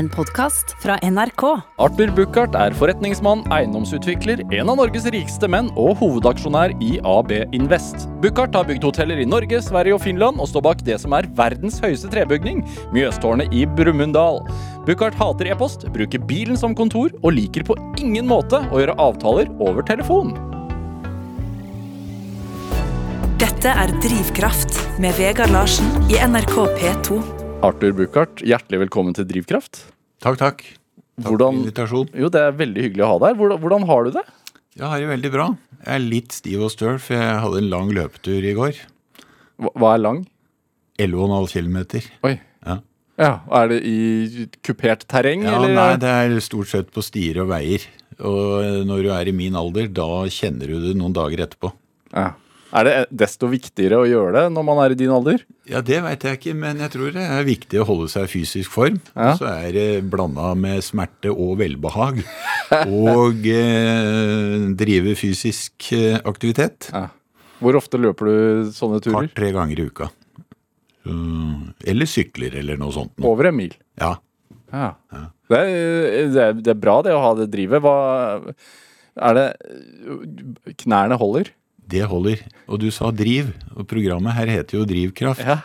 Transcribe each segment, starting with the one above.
En podkast fra NRK. Arthur Buchardt er forretningsmann, eiendomsutvikler, en av Norges rikeste menn og hovedaksjonær i AB Invest. Buchardt har bygd hoteller i Norge, Sverige og Finland, og står bak det som er verdens høyeste trebygning, Mjøstårnet i Brumunddal. Buchardt hater e-post, bruker bilen som kontor, og liker på ingen måte å gjøre avtaler over telefon. Dette er Drivkraft med Vegard Larsen i NRK P2. Arthur Buchardt, hjertelig velkommen til Drivkraft. Takk, takk. Takk Hvordan- for invitasjon. Jo, det er veldig hyggelig å ha deg her. Hvordan, hvordan har du det? Jeg har det veldig bra. Jeg er litt stiv og støl, for jeg hadde en lang løpetur i går. Hva- Hva er lang? 11,5 km. Oi. Ja. Ja, Er det i kupert terreng, Ja, eller? nei, det er stort sett på stier og veier. Og når du er i min alder, da kjenner du det noen dager etterpå. Ja. Er det desto viktigere å gjøre det når man er i din alder? Ja, det veit jeg ikke, men jeg tror det er viktig å holde seg i fysisk form. Ja. Så er det blanda med smerte og velbehag. og eh, drive fysisk eh, aktivitet. Ja. Hvor ofte løper du sånne turer? Par-tre ganger i uka. Eller sykler, eller noe sånt. noe. Over en mil. Ja. Ja. Det, er, det, er, det er bra det å ha det drivet. Hva Er det Knærne holder? Det holder. Og du sa driv, og programmet her heter jo Drivkraft. Ja.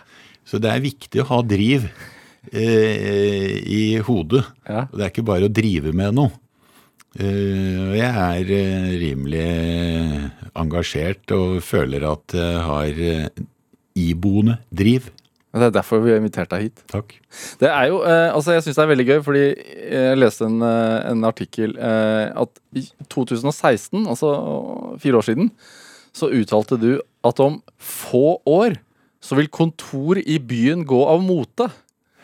Så det er viktig å ha driv eh, i hodet. Ja. Og det er ikke bare å drive med noe. Eh, jeg er eh, rimelig engasjert og føler at jeg har eh, iboende driv. Det er derfor vi har invitert deg hit. Takk. Det er jo, eh, altså Jeg syns det er veldig gøy, fordi jeg leste en, eh, en artikkel eh, at i 2016, altså fire år siden, så uttalte du at om få år så vil kontor i byen gå av mote.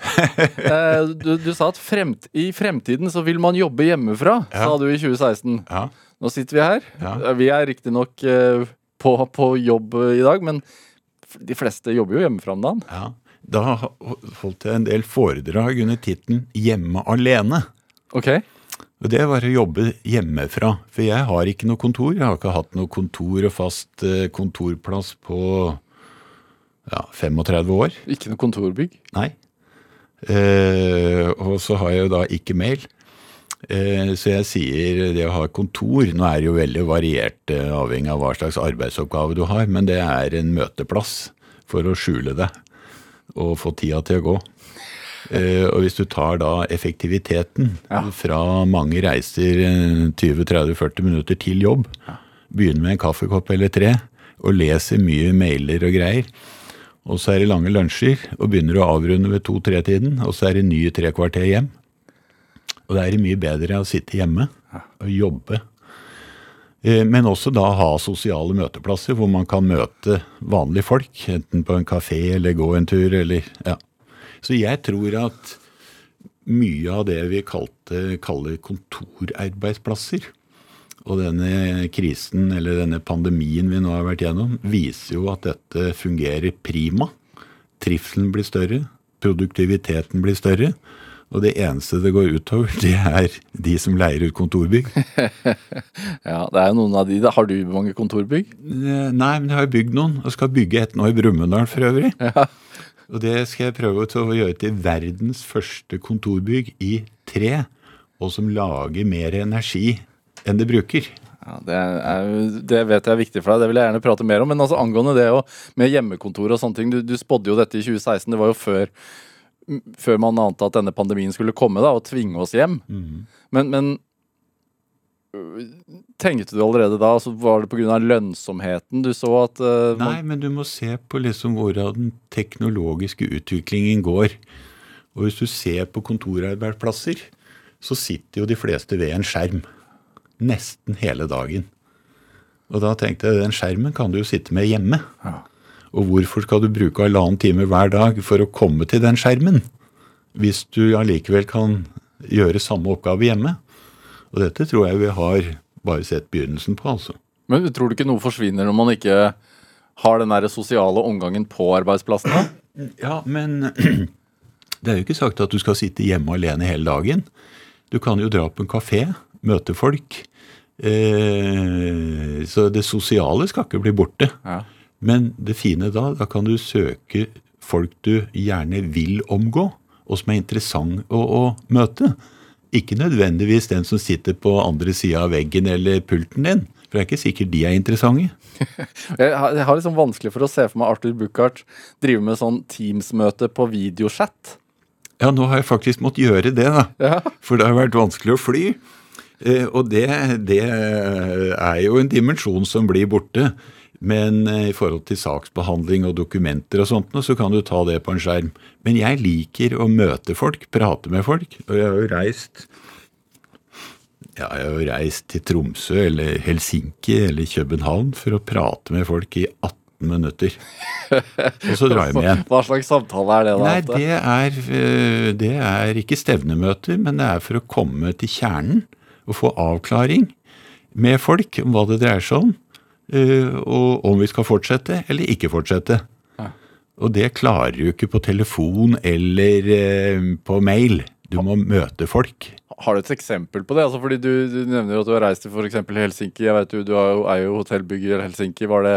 eh, du, du sa at fremt, i fremtiden så vil man jobbe hjemmefra, Ja. sa du i 2016. Ja. Nå sitter vi her. Ja. Eh, Vi er riktignok eh, på, på jobb i dag, men de fleste jobber jo hjemmefra om dagen. ja. Da holdt jeg en del foredrag under tittelen 'Hjemme alene'. Ok? Og det var å jobbe hjemmefra. For jeg har ikke noe kontor. Jeg har ikke hatt noe kontor og fast eh, kontorplass på ja, 35 år. Ikke noe kontorbygg? Nei. Eh, og så har jeg jo da ikke mail. Eh, så jeg sier det å ha kontor Nå er det jo veldig variert, eh, avhengig av hva slags arbeidsoppgave du har, men det er en møteplass for å skjule det og få tida til å gå. Eh, og hvis du tar da effektiviteten Ja. fra mange reiser eh, 20-30-40 minutter til jobb, begynner med en kaffekopp eller tre og leser mye mailer og greier, og så er det lange lunsjer, og begynner å avrunde ved to-tre-tiden, og så er det nye tre kvarter hjem. Og det er mye bedre å sitte hjemme og jobbe. Eh, Men også da ha sosiale møteplasser hvor man kan møte vanlige folk, enten på en kafé eller gå en tur eller ja. Så jeg tror at mye av det vi kalte, kaller kontorarbeidsplasser, og denne krisen eller denne pandemien vi nå har vært gjennom, viser jo at dette fungerer prima. Trivselen blir større, produktiviteten blir større. Og det eneste det går utover, det er de som leier ut kontorbygg. Ja, det er jo noen av de. da. Har du mange kontorbygg? Eh, Nei, men jeg har bygd noen, og skal bygge et nå i Brumunddal for øvrig. Og det skal jeg prøve å gjøre til verdens første kontorbygg i tre, og som lager mer energi enn det bruker. Ja, det, er, det vet jeg er viktig for deg, det vil jeg gjerne prate mer om. Men altså angående det og med hjemmekontor og sånne ting, du, du spådde jo dette i 2016. Det var jo før, før man ante at denne pandemien skulle komme da, og tvinge oss hjem. Men, men øh, tenkte du allerede da, altså var det pga. lønnsomheten du så at uh, Nei, men du må se på liksom hvordan den teknologiske utviklingen går. Og hvis du ser på kontorarbeidsplasser, så sitter jo de fleste ved en skjerm. Nesten hele dagen. Og da tenkte jeg den skjermen kan du jo sitte med hjemme. Og hvorfor skal du bruke halvannen time hver dag for å komme til den skjermen? Hvis du allikevel kan gjøre samme oppgave hjemme. Og dette tror jeg vi har bare sett begynnelsen på, altså. Men tror du ikke noe forsvinner når man ikke har den der sosiale omgangen på arbeidsplassen? da? Ja, men det er jo ikke sagt at du skal sitte hjemme alene hele dagen. Du kan jo dra på en kafé, møte folk. Eh, så det sosiale skal ikke bli borte. Ja. Men det fine da, da kan du søke folk du gjerne vil omgå, og som er interessant å, å møte. Ikke nødvendigvis den som sitter på andre sida av veggen eller pulten din. For det er ikke sikkert de er interessante. Jeg har, liksom vanskelig for å se for meg Arthur Buchardt drive med sånn Teams-møte på videochat. Ja, nå har jeg faktisk måttet gjøre det, da. Ja. For det har vært vanskelig å fly. Eh, og det, det er jo en dimensjon som blir borte. Men eh, i forhold til saksbehandling og dokumenter og sånt, så kan du ta det på en skjerm. Men jeg liker å møte folk, prate med folk. Og jeg har jo reist ja, jeg har jo reist til Tromsø eller Helsinki eller København for å prate med folk i 18 minutter. Og så drar jeg med igjen. Hva slags samtale er det da? Nei, det er, øh, det er ikke stevnemøter, men det er for å komme til kjernen og få avklaring med folk om hva det dreier seg om, og om vi skal fortsette eller ikke fortsette. Ja. Og det klarer du ikke på telefon eller øh, på mail. Du må møte folk. Har du et eksempel på det? Altså, fordi du, du nevner at du har reist til f.eks. Helsinki. Jeg vet du, du er jo, er jo hotellbygger i Helsinki. Var det,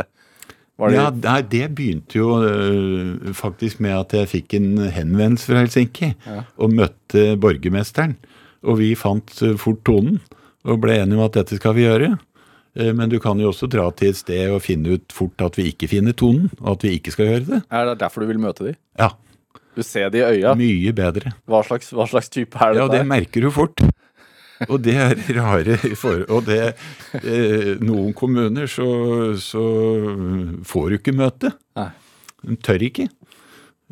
var det Ja, nei, Det begynte jo øh, faktisk med at jeg fikk en henvendelse fra Helsinki Ja. og møtte borgermesteren. Og vi fant fort tonen og ble enige om at dette skal vi gjøre. Eh, Men du kan jo også dra til et sted og finne ut fort at vi ikke finner tonen, og at vi ikke skal gjøre det. Er det derfor du vil møte dem? Ja, Du ser det i øya. mye bedre. Hva slags, hva slags type er Ja, dette? det merker du fort. Og det er rare for, Og det eh, Noen kommuner så, så får du ikke møte. Nei. De tør ikke.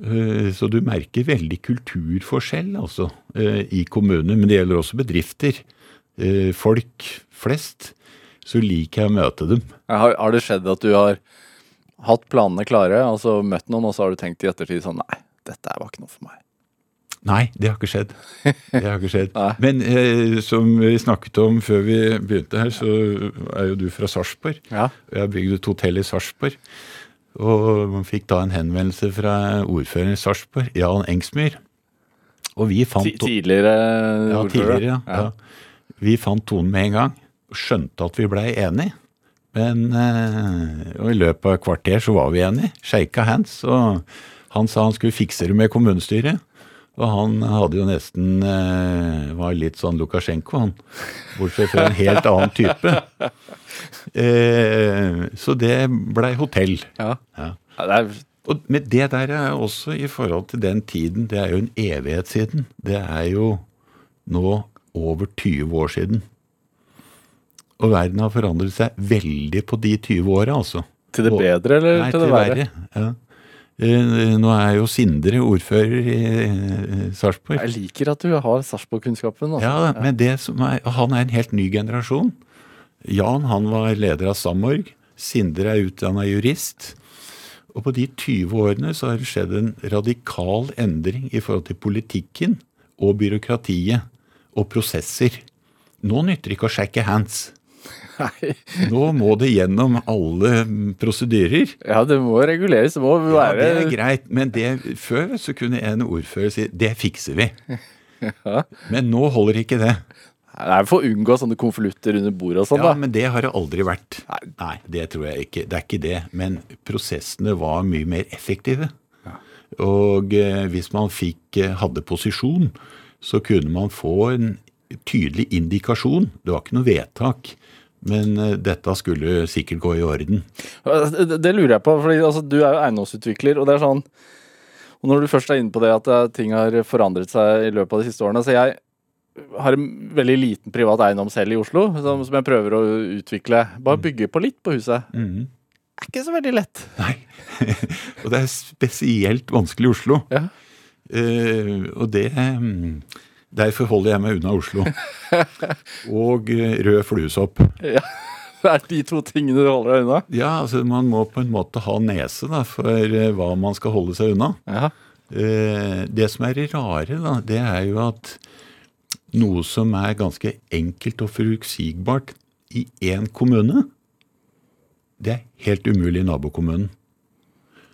Eh, Så du merker veldig kulturforskjell altså, i kommuner, men det gjelder også bedrifter. Folk flest, så liker jeg å møte dem. Har, har det skjedd at du har hatt planene klare, altså møtt noen, og så har du tenkt i ettertid sånn Nei, dette var ikke noe for meg. Nei, det har ikke skjedd. Det har ikke skjedd. Men eh, som vi snakket om før vi begynte her, så er jo du fra Sarpsborg. Ja. Og Jeg har bygd et hotell i Sarpsborg. Og man fikk da en henvendelse fra ordføreren i Sarpsborg, Jan Engsmyr. Og vi fant Tidligere ordfører? ja, tidligere, ja. ja. Vi fant tonen med en gang. Skjønte at vi blei enige. Men eh, og i løpet av et kvarter så var vi enige. Shaka hands. Og han sa han skulle fikse det med kommunestyret. Og han hadde jo nesten eh, Var litt sånn Lukasjenko, han. Bortsett fra en helt annen type. Eh, så det blei hotell. Ja. Ja. Og med det der er også i forhold til den tiden, det er jo en evighet siden. Det er jo nå over 20 år siden. Og verden har forandret seg veldig på de 20 åra, altså. til det bedre eller Nei, til det verre? Ja. Eh, Nå er jo Sindre ordfører i eh, Sarpsborg. Jeg liker at du har Sarpsborg-kunnskapen. Altså. Ja, men det som er, han er en helt ny generasjon. Jan han var leder av Samorg. Sindre er utdanna jurist. Og på de 20 årene så har det skjedd en radikal endring i forhold til politikken og byråkratiet og prosesser. Nå nytter det ikke å shake hands. Nei. Nå må det gjennom alle prosedyrer. Ja, det må reguleres. Det må Ja, det er greit, men det, før så kunne en ordfører si det fikser vi. Ja. Men nå holder ikke det. Det er for å unngå sånne konvolutter under bordet og sånn, Ja, da. men det har det aldri vært. Nei. Nei, det tror jeg ikke. Det er ikke det. Men prosessene var mye mer effektive. Og eh, hvis man fikk, eh, hadde posisjon, så kunne man få en tydelig indikasjon. Det var ikke noe vedtak. Men eh, dette skulle sikkert gå i orden. Det, lurer jeg på, fordi altså, du er jo eiendomsutvikler, og det er sånn Og når du først er inne på det at eh, ting har forandret seg i løpet av de siste årene Så jeg har en veldig liten privat eiendom selv i Oslo, som, som jeg prøver å utvikle. Bare bygge på litt på huset. Mhm. Det er ikke så veldig lett. Nei. og det er spesielt vanskelig i Oslo. Ja. Uh, og det mm, Derfor holder jeg meg unna Oslo. og eh, rød fluesopp. Ja. Det er de to tingene du holder deg unna. Ja, altså man må på en måte ha nese da, for eh, hva man skal holde seg unna. Ja. Eh, det som er rare, da, det er jo at noe som er ganske enkelt og forutsigbart i én kommune, det er helt umulig i nabokommunen.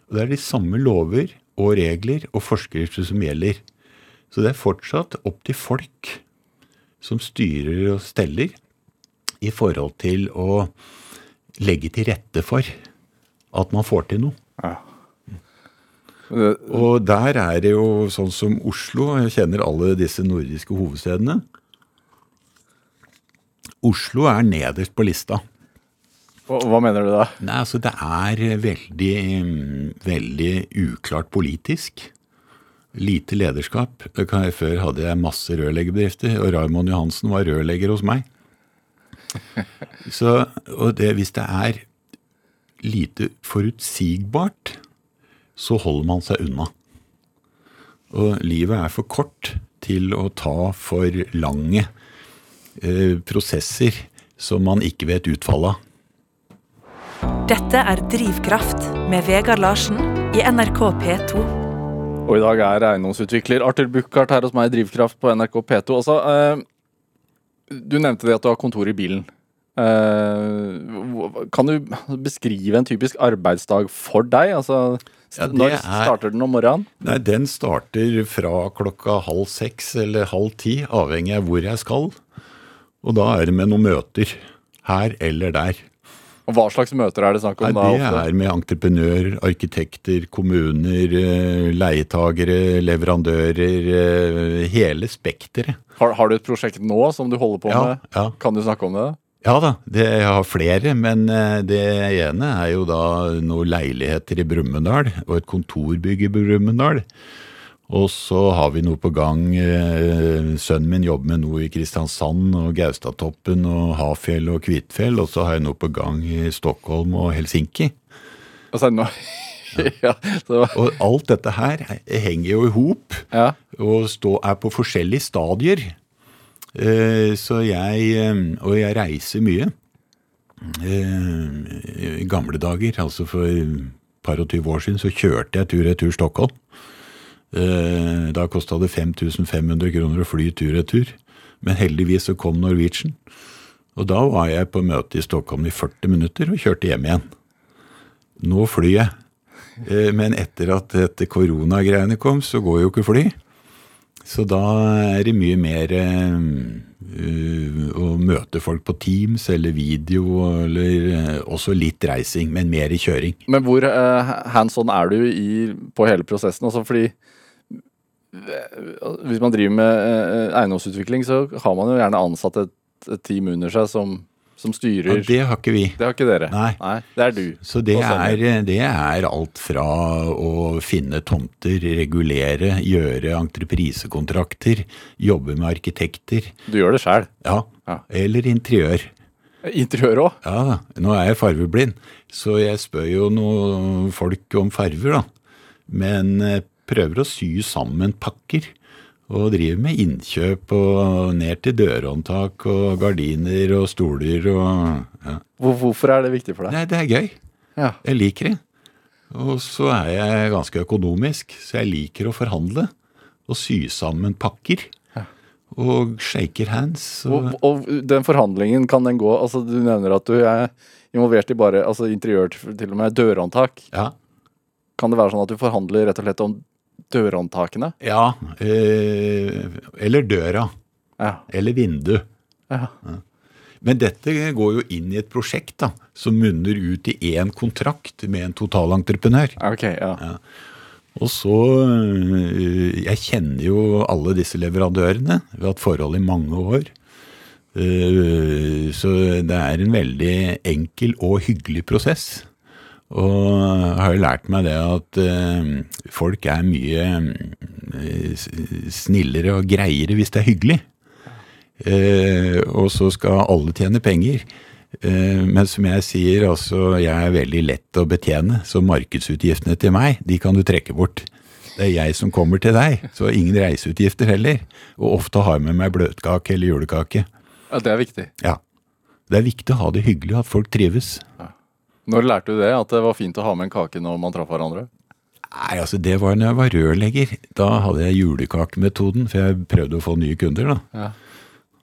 Og det er de samme lover og regler og forskrifter som gjelder. Så det er fortsatt opp til folk som styrer og steller i forhold til å legge til rette for at man får til noe. Ja. Og der er det jo sånn som Oslo. Jeg kjenner alle disse nordiske hovedstedene. Oslo er nederst på lista. Hva mener du da? Nei, altså det er veldig, mm, veldig uklart politisk. Lite lederskap. Før hadde jeg masse rørleggerbedrifter, og Raymond Johansen var rørlegger hos meg. Så, og det, hvis det er lite forutsigbart, så holder man seg unna. Og livet er for kort til å ta for lange eh, prosesser som man ikke vet utfallet av. Dette er Drivkraft med Vegard Larsen i NRK P2. Og i dag er eiendomsutvikler Arthur Buchardt her hos meg i Drivkraft på NRK P2. Altså, eh, du nevnte det at du har kontor i bilen. Eh, kan du beskrive en typisk arbeidsdag for deg? Altså, Ja, når er- starter den om morgenen? Nei, den starter fra klokka halv seks eller halv ti, avhengig av hvor jeg skal. Og da er det med noen møter. Her eller der. Og hva slags møter er det snakk om Nei, da? det ofte? er med entreprenører, arkitekter, kommuner, eh, leietagere, leverandører. eh, Hele spekteret. Har, har du et prosjekt nå som du holder på Ja, med? ja. Kan du snakke om det? Ja da, det, jeg har flere, men eh, det ene er jo da noen leiligheter i Brumunddal og et kontorbygg i Brumunddal. Og så har vi noe på gang. eh, Sønnen min jobber med noe i Kristiansand og Gaustatoppen og Hafjell og Kvitfjell. Og så har jeg noe på gang i Stockholm og Helsinki. Og så nå, ja, så, Og alt dette her henger jo i hop ja. og stå, er på forskjellige stadier. Eh, så jeg eh, Og jeg reiser mye. Eh, I gamle dager, altså for et par og tyve år siden, så kjørte jeg tur-retur Stockholm. Eh, da kosta det 5500 kroner å fly tur-retur. Men heldigvis så kom Norwegian. Og da var jeg på møte i Stockholm i 40 minutter og kjørte hjem igjen. Nå flyr jeg. Eh, Men etter at dette koronagreiene kom, så går jo ikke fly. Så da er det mye mer uh, å møte folk på Teams eller video, eller eh, også litt reising, men mer i kjøring. Men hvor uh, hands on er du i, på hele prosessen? Altså fordi hvis man driver med eiendomsutvikling, så har man jo gjerne ansatt et, et team under seg som, som Ja, det har ikke vi. Det har ikke dere? Nei. Det er du. Så det er, det er alt fra å finne tomter, regulere, gjøre entreprisekontrakter, jobbe med arkitekter, Du gjør det sjæl? ja, Ja. eller interiør. Interiør òg. Ja nå er jeg farveblind, så jeg spør jo noen folk om farver, da. Men eh, prøver å sy sammen pakker. Og driver med innkjøp og ned til dørhåndtak og gardiner og stoler og ja. Hvorfor er det viktig for deg? Nei, det er gøy. Ja. Jeg liker det. Og så er jeg ganske økonomisk, så jeg liker å forhandle. Og sy sammen pakker. Og shaker hands. Og, Og, og den forhandlingen, kan den gå Altså, du nevner at du er involvert i bare altså interiør, til, til og med dørhåndtak. ja. Kan det være sånn at du forhandler rett og slett om dørhåndtakene? ja eh, eller døra. Ja. Eller vindu. ja. Men dette går jo inn i et prosjekt da, som munner ut i én kontrakt med en totalentreprenør. Ok, ja. Og så øh, Jeg kjenner jo alle disse leverandørene. Vi har hatt forhold i mange år. Øh, Så det er en veldig enkel og hyggelig prosess. Og jeg har jo lært meg det at øh, folk er mye øh, snillere og greiere hvis det er hyggelig. Eh, og så skal alle tjene penger. Eh, men som jeg sier, altså, jeg er veldig lett å betjene, så markedsutgiftene til meg, de kan du trekke bort. Det er jeg som kommer til deg, så ingen reiseutgifter heller. Og ofte har jeg med meg bløtkake eller julekake. ja. Det er viktig. Ja. Det er viktig å ha det hyggelig, at folk trives. Når lærte du det? At det var fint å ha med en kake når man traff hverandre? Nei, altså Det var når jeg var rørlegger. Da hadde jeg julekakemetoden, for jeg prøvde å få nye kunder. da. Ja.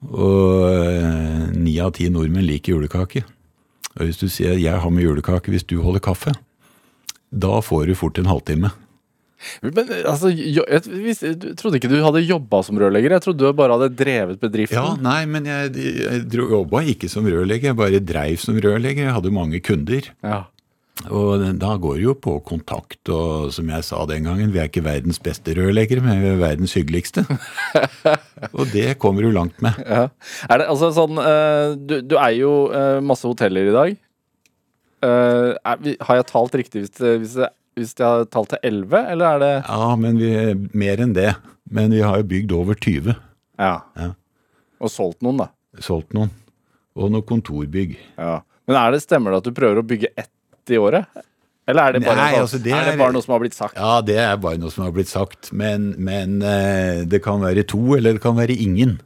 Og eh, ni av ti nordmenn liker julekake. Og hvis du sier 'jeg har med julekake hvis du holder kaffe', da får du fort en halvtime. Men altså, jeg, trodde ikke du hadde jobba som rørlegger. Jeg trodde du bare hadde drevet bedriften. Ja, nei, men jeg, jeg jobba ikke som rørlegger, jeg bare dreiv som rørlegger. Jeg hadde mange kunder. Ja. Og da går det jo på kontakt, og som jeg sa den gangen, vi er ikke verdens beste rørleggere, men vi er verdens hyggeligste. og det kommer du langt med. Ja. Er det altså sånn eh, du, du eier jo eh, masse hoteller i dag. Eh, er, har jeg talt riktig hvis, det, hvis, det, hvis de har talt til 11, eller er det Ja, men vi er mer enn det. Men vi har jo bygd over 20. Ja. Ja. Og solgt noen, da. Solgt noen. Og noe kontorbygg. Ja. Men er det, stemmer det at du prøver å bygge ett i året? Eller er det bare, Nei, noe, altså, det er det bare noe som har blitt sagt? Ja, det er bare noe som har blitt sagt. Men, men eh, det kan være to, eller det kan være ingen.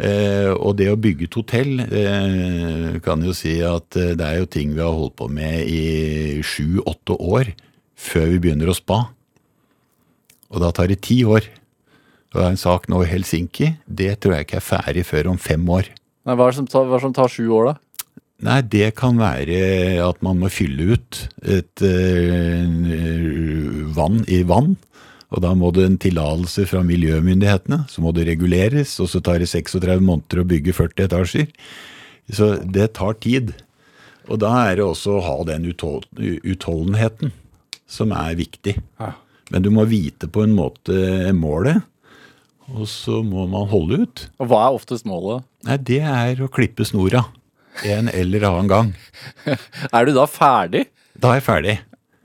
Eh, og det å bygge et hotell eh, kan jo si at eh, det er jo ting vi har holdt på med i sju-åtte år før vi begynner å spa. Og da tar det ti år. Og det er en sak nå i Helsinki. Det tror jeg ikke er ferdig før om fem år. Nei, hva er det som tar, det som tar sju år, da? Nei, det kan være at man må fylle ut et øh, vann i vann. Og da må det en tillatelse fra miljømyndighetene, så må det reguleres, og så tar det 36 måneder å bygge 40 etasjer. Så det tar tid. Og da er det også å ha den utholdenheten som er viktig. Ja. Men du må vite på en måte målet, og så må man holde ut. Og hva er oftest målet? Nei, det er å klippe snora en eller annen gang. Er du da ferdig? Da er jeg ferdig.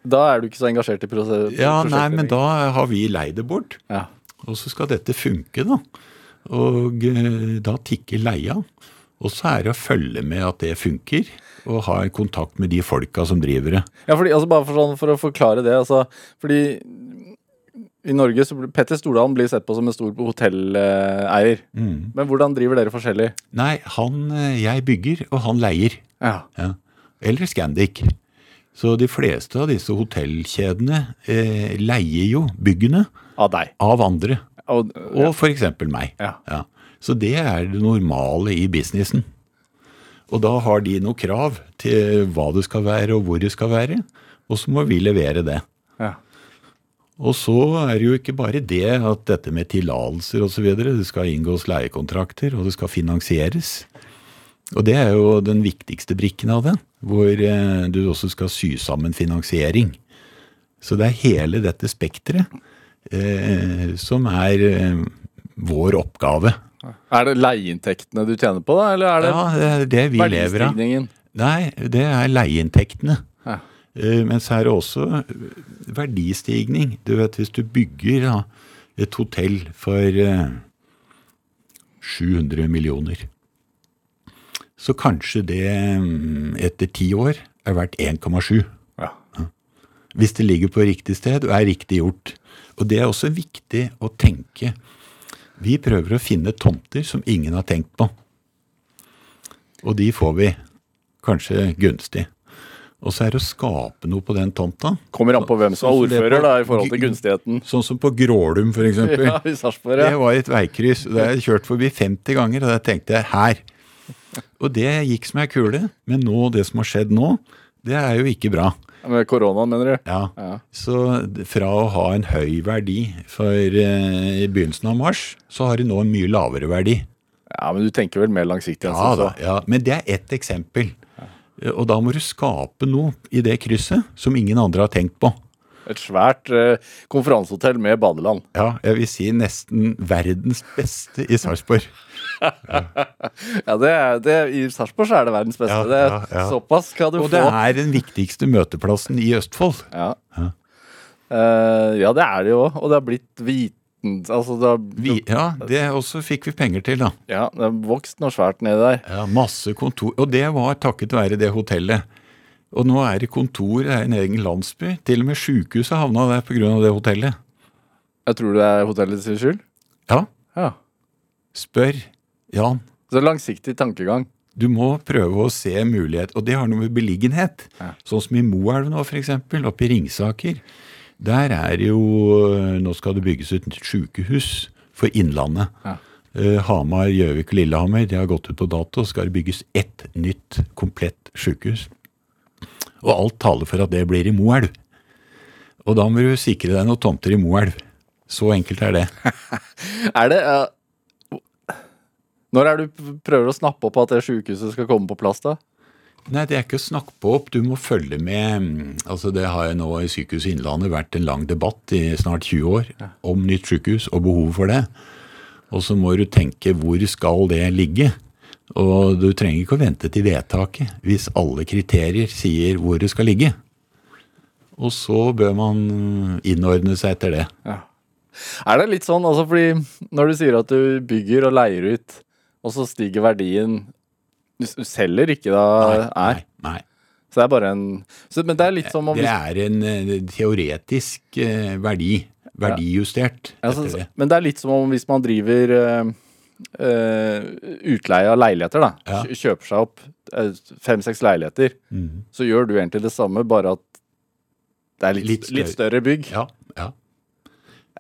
Da er du ikke så engasjert i prose- Ja, nei, men da har vi leid det bort. ja. Og så skal dette funke, da. Og eh, da tikker leia. Og så er det å følge med at det funker, og ha en kontakt med de folka som driver det. Ja, fordi, altså bare for, sånn, for å forklare det, altså, fordi i Norge så blir Petter Stordalen blir sett på som en stor hotelleier. Mm. Men hvordan driver dere forskjellig? Nei, han eh, jeg bygger, og han leier. Ja. Ja. Eller Scandic. Så de fleste av disse hotellkjedene eh, leier jo byggene Av deg. av andre. Og, Og for eksempel meg. Ja. Ja. Så det er det normale i businessen. Og da har de noe krav til hva det skal være og hvor det skal være, og så må vi levere det. ja. Og så er det jo ikke bare det at dette med tillatelser osv. Det skal inngås leiekontrakter, og det skal finansieres. Og det er jo den viktigste brikken av det, hvor eh, du også skal sy sammen finansiering. Så det er hele dette spekteret eh, som er eh, vår oppgave. Er det leieinntektene du tjener på, da? Eller er det Ja, det er det vi lever av. Nei, det er leieinntektene. Ja. Eh, Men så er det også eh, verdistigning. Du vet, hvis du bygger da, et hotell for uh, 700 millioner, så kanskje det mm, etter ti år er verdt 1,7. Ja. Hvis det ligger på riktig sted og er riktig gjort. Og det er også viktig å tenke. Vi prøver å finne tomter som ingen har tenkt på. Og de får vi kanskje gunstig. Og så er det å skape noe på den tomta. Kommer an på hvem som er Sånn det ordfører, da, i forhold til gunstigheten. Sånn som på Grålum, for eksempel. Ja, i Sarpsborg. Det Ja. var et veikryss. Det har jeg kjørt forbi 50 ganger, og der tenkte jeg her. Og det gikk som ei kule. Men nå, det som har skjedd nå, det er jo ikke bra. Med koronaen, mener du? Ja. Ja. Så fra å ha en høy verdi for eh, i begynnelsen av mars, så har de nå en mye lavere verdi. Ja, men du tenker vel mer langsiktig enn Ja, da, ja. Men det er ett eksempel. Og da må du skape noe i det krysset som ingen andre har tenkt på. Et svært eh, konferansehotell med badeland. Ja, jeg vil si nesten verdens beste i Sarpsborg. Ja, det er, det, I Sarpsborg er det verdens beste. Ja, det, ja, ja. Såpass skal du Og få. det er den viktigste møteplassen i Østfold. Ja. Ja. Eh, ja, det er det jo. Og det har blitt viten... Altså, det har, Vi, ja, det også fikk vi penger til, da. ja, det har vokst noe svært nedi der. Ja, Masse kontor. Og det var takket være det hotellet. Og nå er det kontor, det er en egen landsby. Til og med sjukehuset havna der pga. det hotellet. Jeg tror det er hotellets skyld. Ja, Ja. spør Jan. Så langsiktig tankegang. Du må prøve å se mulighet, og det har noe med beliggenhet. Ja. Sånn som i Moelv nå, f.eks., oppe i Ringsaker. Der er jo Nå skal det bygges et sykehus for Innlandet. Ja. Eh, Hamar, Gjøvik og Lillehammer de har gått ut på dato. Skal det bygges ett nytt, komplett sykehus? Og alt taler for at det blir i Moelv. Og da må du sikre deg noen tomter i Moelv. Så enkelt er det. Er det eh, Når er du prøver å snappe opp at det sykehuset skal komme på plass, da? Nei, det er ikke å snakke på opp. Du må følge med. mm, Altså, Det har nå i Sykehuset Innlandet vært en lang debatt i snart 20 år om nytt sykehus og behovet for det. Og så må du tenke hvor skal det ligge? Og du trenger ikke å vente til vedtaket hvis alle kriterier sier hvor det skal ligge. Og så bør man innordne seg etter det. Ja. Er det litt sånn, altså fordi når du sier at du bygger og leier ut, og så stiger verdien Du du selger ikke da? Nei. nei. nei. Så det er bare en så, Men det er litt som om Det er en eh, teoretisk eh, verdi. Verdijustert altså, etter det. Men det er litt som om hvis man driver eh, utleie av leiligheter, da. Ja. Kjøper seg opp fem-seks leiligheter. Mm. Så gjør du egentlig det samme, bare at det er litt, Litt litt, større. større bygg. Ja, ja.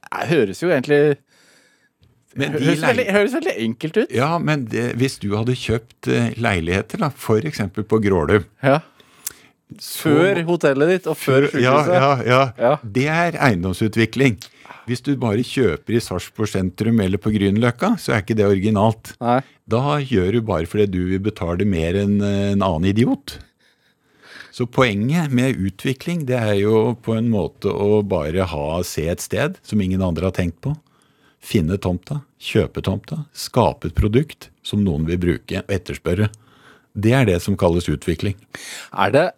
Det høres jo egentlig Men høres, veldig, høres veldig enkelt ut. Ja, men det, hvis du hadde kjøpt eh, leiligheter, da, f.eks. på Grålum Ja. så- Før hotellet ditt og før sykehuset. ja, ja, ja. Ja. Det er eiendomsutvikling. Hvis du bare kjøper i Sarpsborg sentrum eller på Grünerløkka, så er ikke det originalt. Nei. Da gjør du bare fordi du vil betale mer enn eh, en annen idiot. Så poenget med utvikling, det er jo på en måte å bare ha, se et sted som ingen andre har tenkt på. Finne tomta, kjøpe tomta, skape et produkt som noen vil bruke og etterspørre. Det er det som kalles utvikling. Er det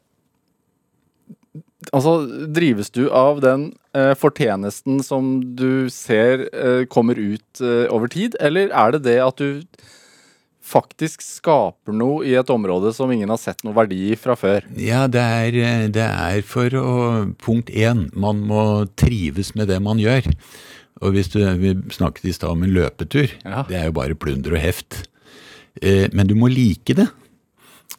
Altså, drives du av den eh, fortjenesten som du ser eh, kommer ut eh, over tid, eller er det det at du faktisk skaper noe i et område som ingen har sett noe verdi i fra før? Ja, det er, eh, det er for å Punkt én, man må trives med det man gjør. Og hvis du Vi snakket i stad om en løpetur. Ja. Det er jo bare plunder og heft. Eh, Men du må like det.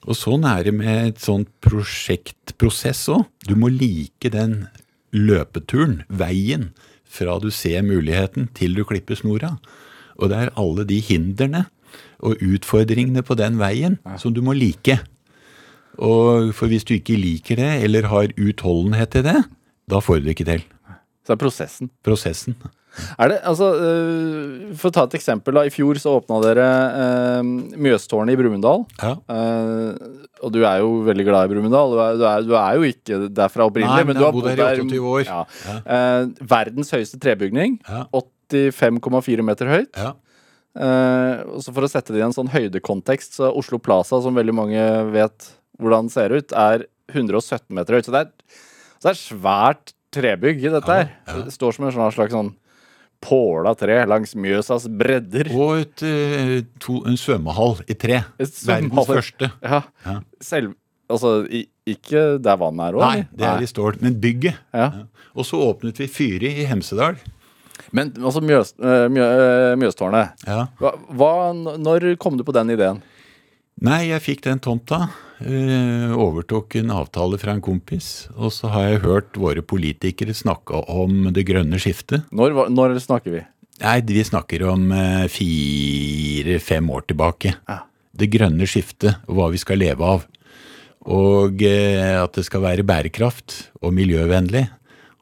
Og sånn er det med et sånt prosjektprosess òg. Du må like den løpeturen, veien, fra du ser muligheten til du klipper snora. Og det er alle de hindrene og utfordringene på den veien som du må like. Og for hvis du ikke liker det, eller har utholdenhet til det, da får du det ikke til. Så det er prosessen. Prosessen. Er det, altså, uh, For å ta et eksempel. da, I fjor så åpna dere uh, Mjøstårnet i Brumunddal. Ja. Uh, og du er jo veldig glad i Brumunddal. Du, du, du er jo ikke derfra opprinnelig. Nei, men du har bodd her i 28 år. Ja. Ja. Verdens høyeste trebygning. Ja. 85,4 meter høyt. Ja. Og så For å sette det i en sånn høydekontekst, så Oslo Plaza, som veldig mange vet hvordan ser ut, er 117 meter høyt. Så det er, så det er svært trebygg i dette her. Det står som en slags sånn påla tre langs Mjøsas bredder. Og et, eh, to, en svømmehall i tre. Verdens første. Ja. Ja. Selv, altså, i, ikke der vannet er òg? Nei, det er i stål. Men bygget. Ja. Og så åpnet vi Fyri i Hemsedal. Men altså Mjøs, øh, Mjø, øh, Mjøstårnet. Ja. Hva, hva, når kom du på den ideen? Nei, jeg fikk den tomta. Eh, overtok en avtale fra en kompis. Og så har jeg hørt våre politikere snakke om det grønne skiftet. Når, når snakker vi? Nei, vi snakker om eh, fire-fem år tilbake. Ja. Det grønne skiftet og hva vi skal leve av. Og eh, at det skal være bærekraft og miljøvennlig.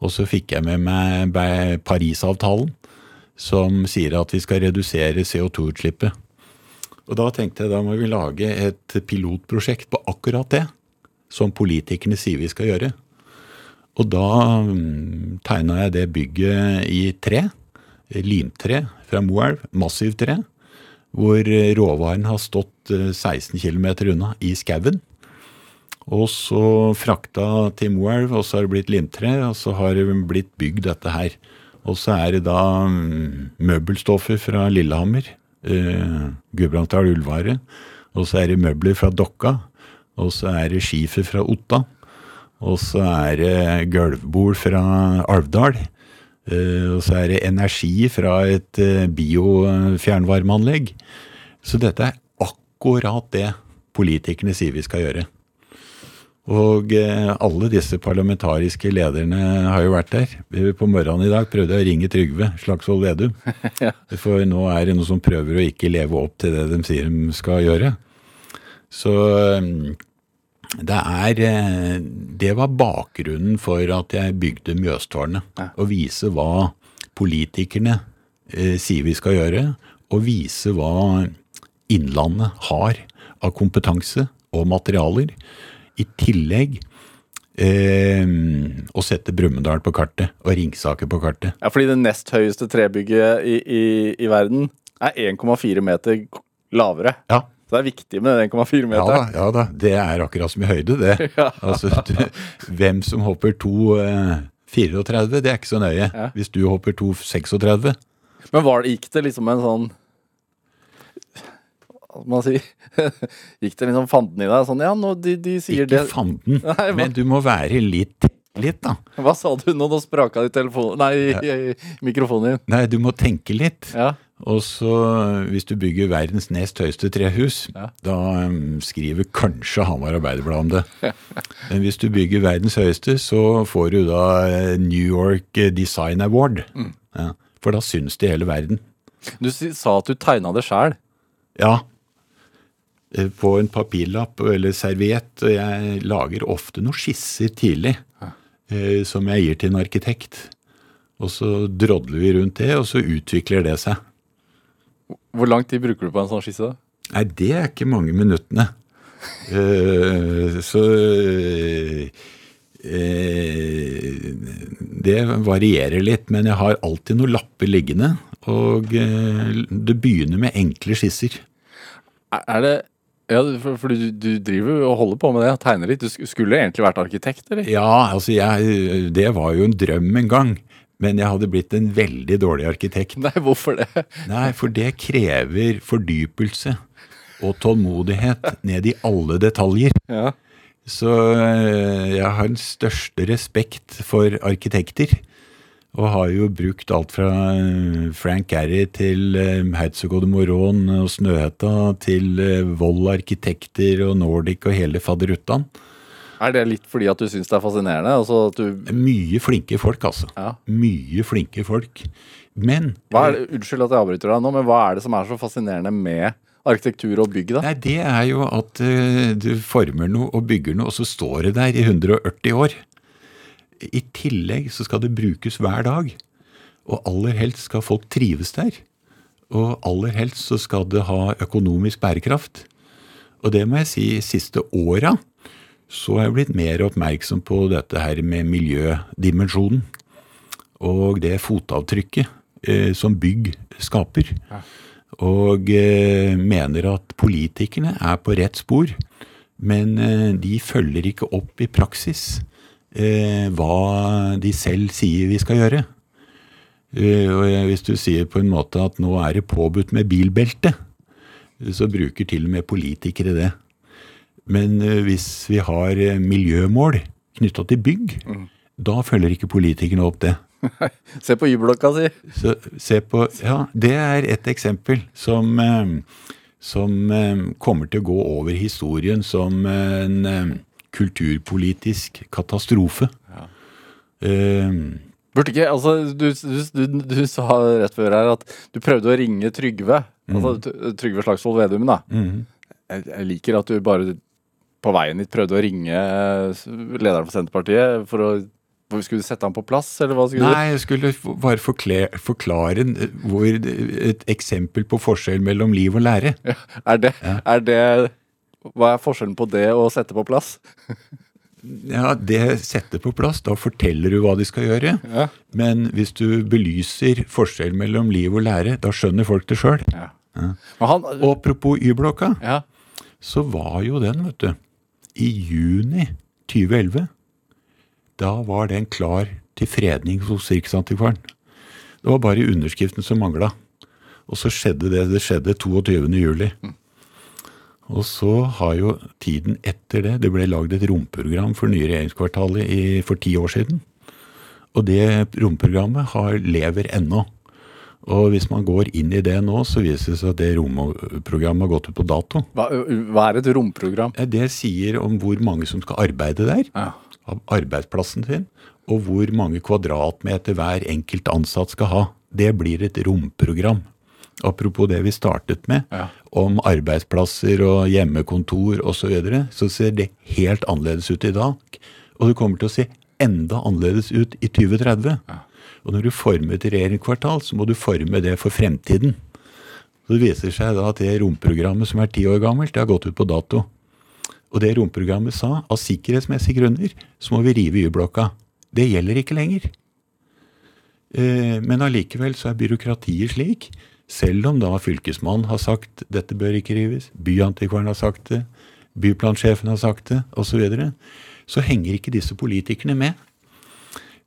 Og så fikk jeg med meg Parisavtalen, som sier at vi skal redusere CO2-utslippet. Og da tenkte jeg da må vi lage et pilotprosjekt på akkurat det, som politikerne sier vi skal gjøre. Og da mm, tegna jeg det bygget i tre. Limtre fra Moelv, massivt tre. Hvor eh, råvaren har stått eh, 16 km unna i skauen. Og så frakta til Moelv, og så har det blitt limtre, og så har det blitt bygd dette her. Og så er det da mm, møbelstoffer fra Lillehammer, eh, Gudbrandsdal Ullvare. Og så er det møbler fra Dokka. Og så er det skifer fra Otta. Og så er det gulvbord fra Alvdal. Eh, Og så er det energi fra et eh, biofjernvarmeanlegg. Så dette er akkurat det politikerne sier vi skal gjøre. Og eh, alle disse parlamentariske lederne har jo vært der. På morgenen i dag prøvde jeg å ringe Trygve Slagsvold Vedum. For nå er det noen som prøver å ikke leve opp til det de sier de skal gjøre. Så eh, det er eh, Det var bakgrunnen for at jeg bygde Mjøstårnet. Å vise hva politikerne sier vi skal gjøre, og vise hva Innlandet har av kompetanse og materialer. I tillegg eh, å sette Brumunddal på kartet og Ringsaker på kartet. Ja, fordi det nest høyeste trebygget i, i, i verden er 1,4 meter lavere. Ja, Så det er viktig med den 1,4 ja da, ja da. Det er akkurat som i høyde, det. Ja. Altså, du, hvem som hopper 2,34, det er ikke så nøye. Ja. Hvis du hopper 2,36 Men var det, gikk det liksom en sånn man sier, gikk det liksom fanden i deg? Sånn, ja, nå, de, de sier Ikke det fanden, Nei, men du må være litt, litt da. Hva sa du nå? Nå spraka det i telefonen Nei, i mikrofonen din. Nei, du må tenke litt. Ja. Og så, hvis du bygger verdens nest høyeste trehus, Ja. da um, skriver kanskje Hamar Arbeiderblad om det. Men hvis du bygger verdens høyeste, så får du da eh, New York eh, Design Award. Mm. Ja, for da syns det hele verden. Du sa at du tegna det sjæl. Ja. Eh, På en papirlapp eller serviett. Og jeg lager ofte noen skisser tidlig eh, som jeg gir til en arkitekt. Og så drodler vi rundt det, og så utvikler det seg. Hvor lang tid bruker du på en sånn skisse? da? Nei, det er ikke mange minuttene. Eh, så Det varierer litt, men jeg har alltid noen lapper liggende. Og det begynner med enkle skisser. Er er det ja, for, for du, du driver og holder på med det, tegner litt. Du skulle egentlig vært arkitekt, eller? Ja, altså jeg, det var jo en drøm en gang. Men jeg hadde blitt en veldig dårlig arkitekt. Nei, hvorfor det? Nei, for det krever fordypelse og tålmodighet ned i alle detaljer. Ja. Så eh, jeg har den største respekt for arkitekter. Og har jo brukt alt fra eh, Frank Gehry til eh, og de Moron og Snøhetta til eh, Vold arkitekter og Nordic og hele faderuttan. Er det litt fordi at du syns det er fascinerende? Altså Mye flinke folk, altså. Ja. Mye flinke folk. Men det, Unnskyld at jeg avbryter deg nå, men hva er det som er så fascinerende med arkitektur og bygg, da? Nei, det er jo at uh, du former noe og bygger noe, og så står det der i 140 år. I tillegg så skal det brukes hver dag. Og aller helst skal folk trives der. Og aller helst så skal det ha økonomisk bærekraft. Og det må jeg si, siste åra så har jeg blitt mer oppmerksom på dette her med miljødimensjonen. Og det fotavtrykket eh, som bygg skaper. Og eh, mener at politikerne er på rett spor, men eh, de følger ikke opp i praksis eh, hva de selv sier vi skal gjøre. Eh, og hvis du sier på en måte at nå er det påbudt med bilbelte, så bruker til og med politikere det. Men eh, hvis vi har eh, miljømål knytta til bygg, da følger ikke politikerne opp det. Se på Y-blokka si! Så se på Ja, det er et eksempel som, eh, som eh, kommer til å gå over historien som en kulturpolitisk katastrofe. Eh, Burde ikke, altså du, du, du, du sa rett før her at du prøvde å ringe Trygve. Altså Trygve Slagsvold Vedum, da. Jeg, jeg liker at du bare på veien dit prøvde å ringe eh, lederen for Senterpartiet for å Skulle du sette ham på plass, eller hva skulle Nei, jeg skulle bare forklare, forklare hvor, et eksempel på forskjell mellom liv og lære. Ja, Er det, er det Hva er forskjellen på det og sette på plass? Ja, Det setter på plass. Da forteller du hva de skal gjøre. Ja. Men hvis du belyser forskjell mellom liv og lære, da skjønner folk det sjøl. Ja. Ja. Og apropos Y-blokka, ja. så var jo den, vet du, i juni 2011. Da var den klar til fredning hos Riksantikvaren. Det var bare underskriften som mangla. Og så skjedde det. Det skjedde 22. juli. Og så har jo tiden etter det Det ble lagd et romprogram for nye regjeringskvartalet i, for ti år siden. Og det romprogrammet har, lever ennå. Og hvis man går inn i det nå, så viser det seg at det romprogrammet har gått ut på dato. Hva, hva er et romprogram? Det sier om hvor mange som skal arbeide der, Ja. av arbeidsplassen sin, og hvor mange kvadratmeter hver enkelt ansatt skal ha. Det blir et romprogram. Apropos det vi startet med, Ja. Om arbeidsplasser og hjemmekontor osv., så, videre, så ser det helt annerledes ut i dag. Og det kommer til å se enda annerledes ut i 2030. Og når du former et regjeringskvartal, så må du forme det for fremtiden. Så Det viser seg da at det romprogrammet som er ti år gammelt, det har gått ut på dato. Og det romprogrammet sa, av sikkerhetsmessige grunner, så må vi rive Y-blokka. Det gjelder ikke lenger. Eh, men allikevel så er byråkratiet slik, selv om da fylkesmannen har sagt dette bør ikke rives, byantikvaren har sagt det, byplansjefen har sagt det, osv., så, videre, så henger ikke disse politikerne med.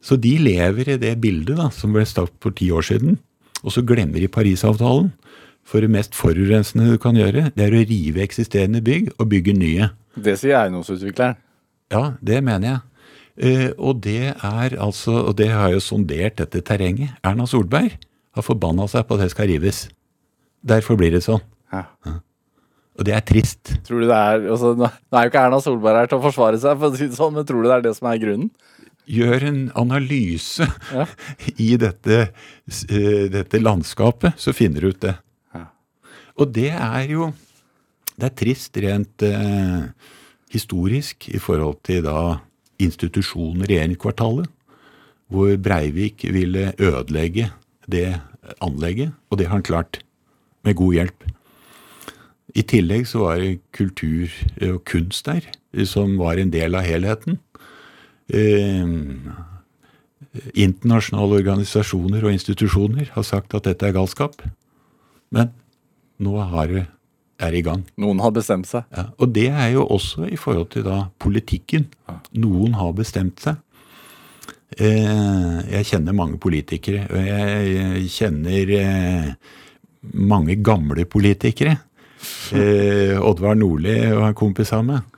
Så de lever i det bildet da, som ble startet for ti år siden, og så glemmer de Parisavtalen. For det mest forurensende du kan gjøre, det er å rive eksisterende bygg og bygge nye. Det sier eiendomsutvikleren. Ja, det mener jeg. Uh, og det er altså, og det har jo sondert dette terrenget. Erna Solberg har forbanna seg på at det skal rives. Derfor blir det sånn. Ja. Og det er trist. Tror du det er, altså, Nå er jo ikke Erna Solberg her til å forsvare seg, for å si det sånn, men tror du det er det som er grunnen? Gjør en analyse Ja. i dette, eh, dette landskapet, så finner du ut det. Ja. Og det er jo Det er trist rent eh, historisk i forhold til da institusjonen regjeringskvartalet, hvor Breivik ville ødelegge det anlegget, og det har han klart. Med god hjelp. I tillegg så var det kultur og kunst der, som var en del av helheten. Eh, internasjonale organisasjoner og institusjoner har sagt at dette er galskap. Men nå har det, er det i gang. Noen har bestemt seg. Ja, og det er jo også i forhold til da politikken. Noen har bestemt seg. Eh, jeg kjenner mange politikere, og jeg kjenner eh, mange gamle politikere. Eh, Oddvar Nordli var en kompis av meg.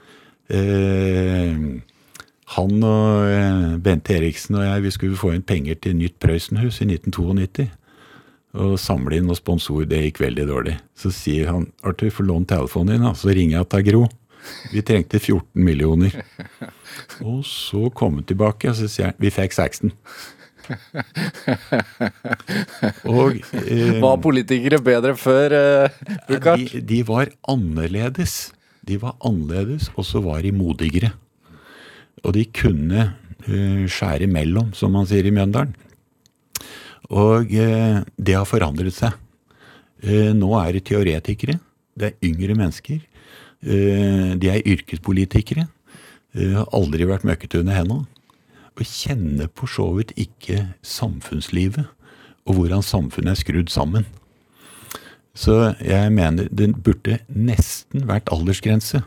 Han og Bente Eriksen og jeg vi skulle få inn penger til nytt Prøysenhus i 1992. Og samle inn noen sponsor, det gikk veldig dårlig. Så sier han Arthur, få låne telefonen din, da. Så ringer jeg til Gro. Vi trengte 14 millioner. Og så kom hun tilbake, og så sier han vi fikk 16. Og eh, Var politikere bedre før, Burkhardt? de, de var annerledes. De var annerledes, og så var de modigere. Og de kunne eh, skjære imellom, som man sier i Mjøndalen. Og eh, det har forandret seg. Eh, nå er det teoretikere. Det er yngre mennesker. Eh, de er yrkespolitikere. Eh, har aldri vært møkkete under henda. Og kjenner for så vidt ikke samfunnslivet og hvordan samfunnet er skrudd sammen. Så jeg mener det burde nesten vært aldersgrense.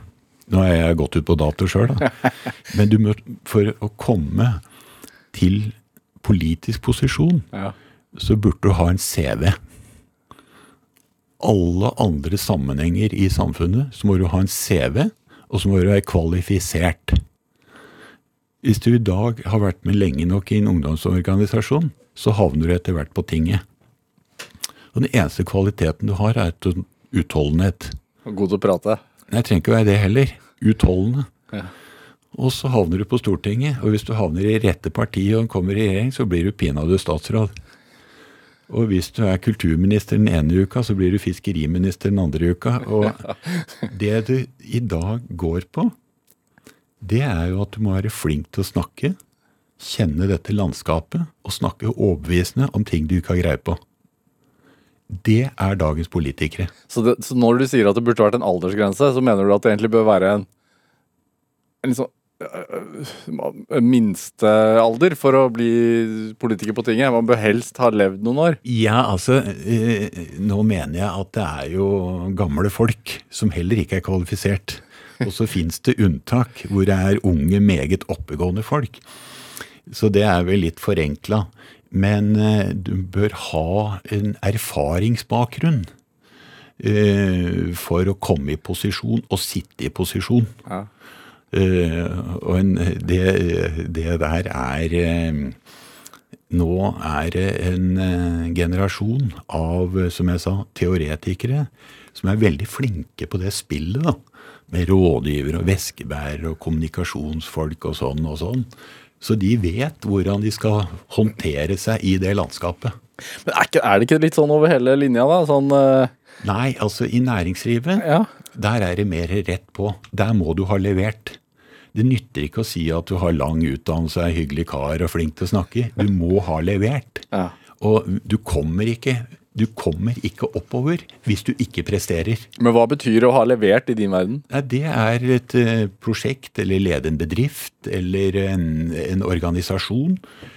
Nå er jeg gått ut på dato sjøl, da. Men du må, for å komme til politisk posisjon, Ja. så burde du ha en CV. Alle andre sammenhenger i samfunnet, så må du ha en CV, og så må du være kvalifisert. Hvis du i dag har vært med lenge nok i en ungdomsorganisasjon, så havner du etter hvert på tinget. Og den eneste kvaliteten du har, er ut- utholdenhet. God til å prate. Nei, jeg trenger ikke være det heller. Utholdende. Ja. Og så havner du på Stortinget, og hvis du havner i rette parti og kommer i regjering, så blir du pinadø statsråd. Og hvis du er kulturminister den ene uka, så blir du fiskeriminister den andre uka. Og det du i dag går på, det er jo at du må være flink til å snakke, kjenne dette landskapet og snakke overbevisende om ting du ikke har greie på. Det er dagens politikere. Så, det, så når du sier at det burde vært en aldersgrense, så mener du at det egentlig bør være en, en liksom minstealder for å bli politiker på tinget? Man bør helst ha levd noen år. Ja, altså, nå mener jeg at det er jo gamle folk som heller ikke er kvalifisert. Og så fins det unntak hvor det er unge, meget oppegående folk. Så det er vel litt forenkla. Men du bør ha en erfaringsbakgrunn for å komme i posisjon og sitte i posisjon. Ja. Eh, og en, det, det der er eh, Nå er det en eh, generasjon av, som jeg sa, teoretikere som er veldig flinke på det spillet. da, Med rådgivere og veskebærere og kommunikasjonsfolk og sånn og sånn. Så de vet hvordan de skal håndtere seg i det landskapet. Men er, ikke, er det ikke litt sånn over hele linja, da? Sånn uh... Nei, altså i næringslivet Ja. Der er det mer rett på. Der må du ha levert. Det nytter ikke å si at du har lang utdannelse, er hyggelig kar og flink til å snakke. Du må ha levert. Ja. Og du kommer ikke Du kommer ikke oppover hvis du ikke presterer. Men hva betyr å ha levert i din verden? Det er et eh, prosjekt eller lede en bedrift eller en, en organisasjon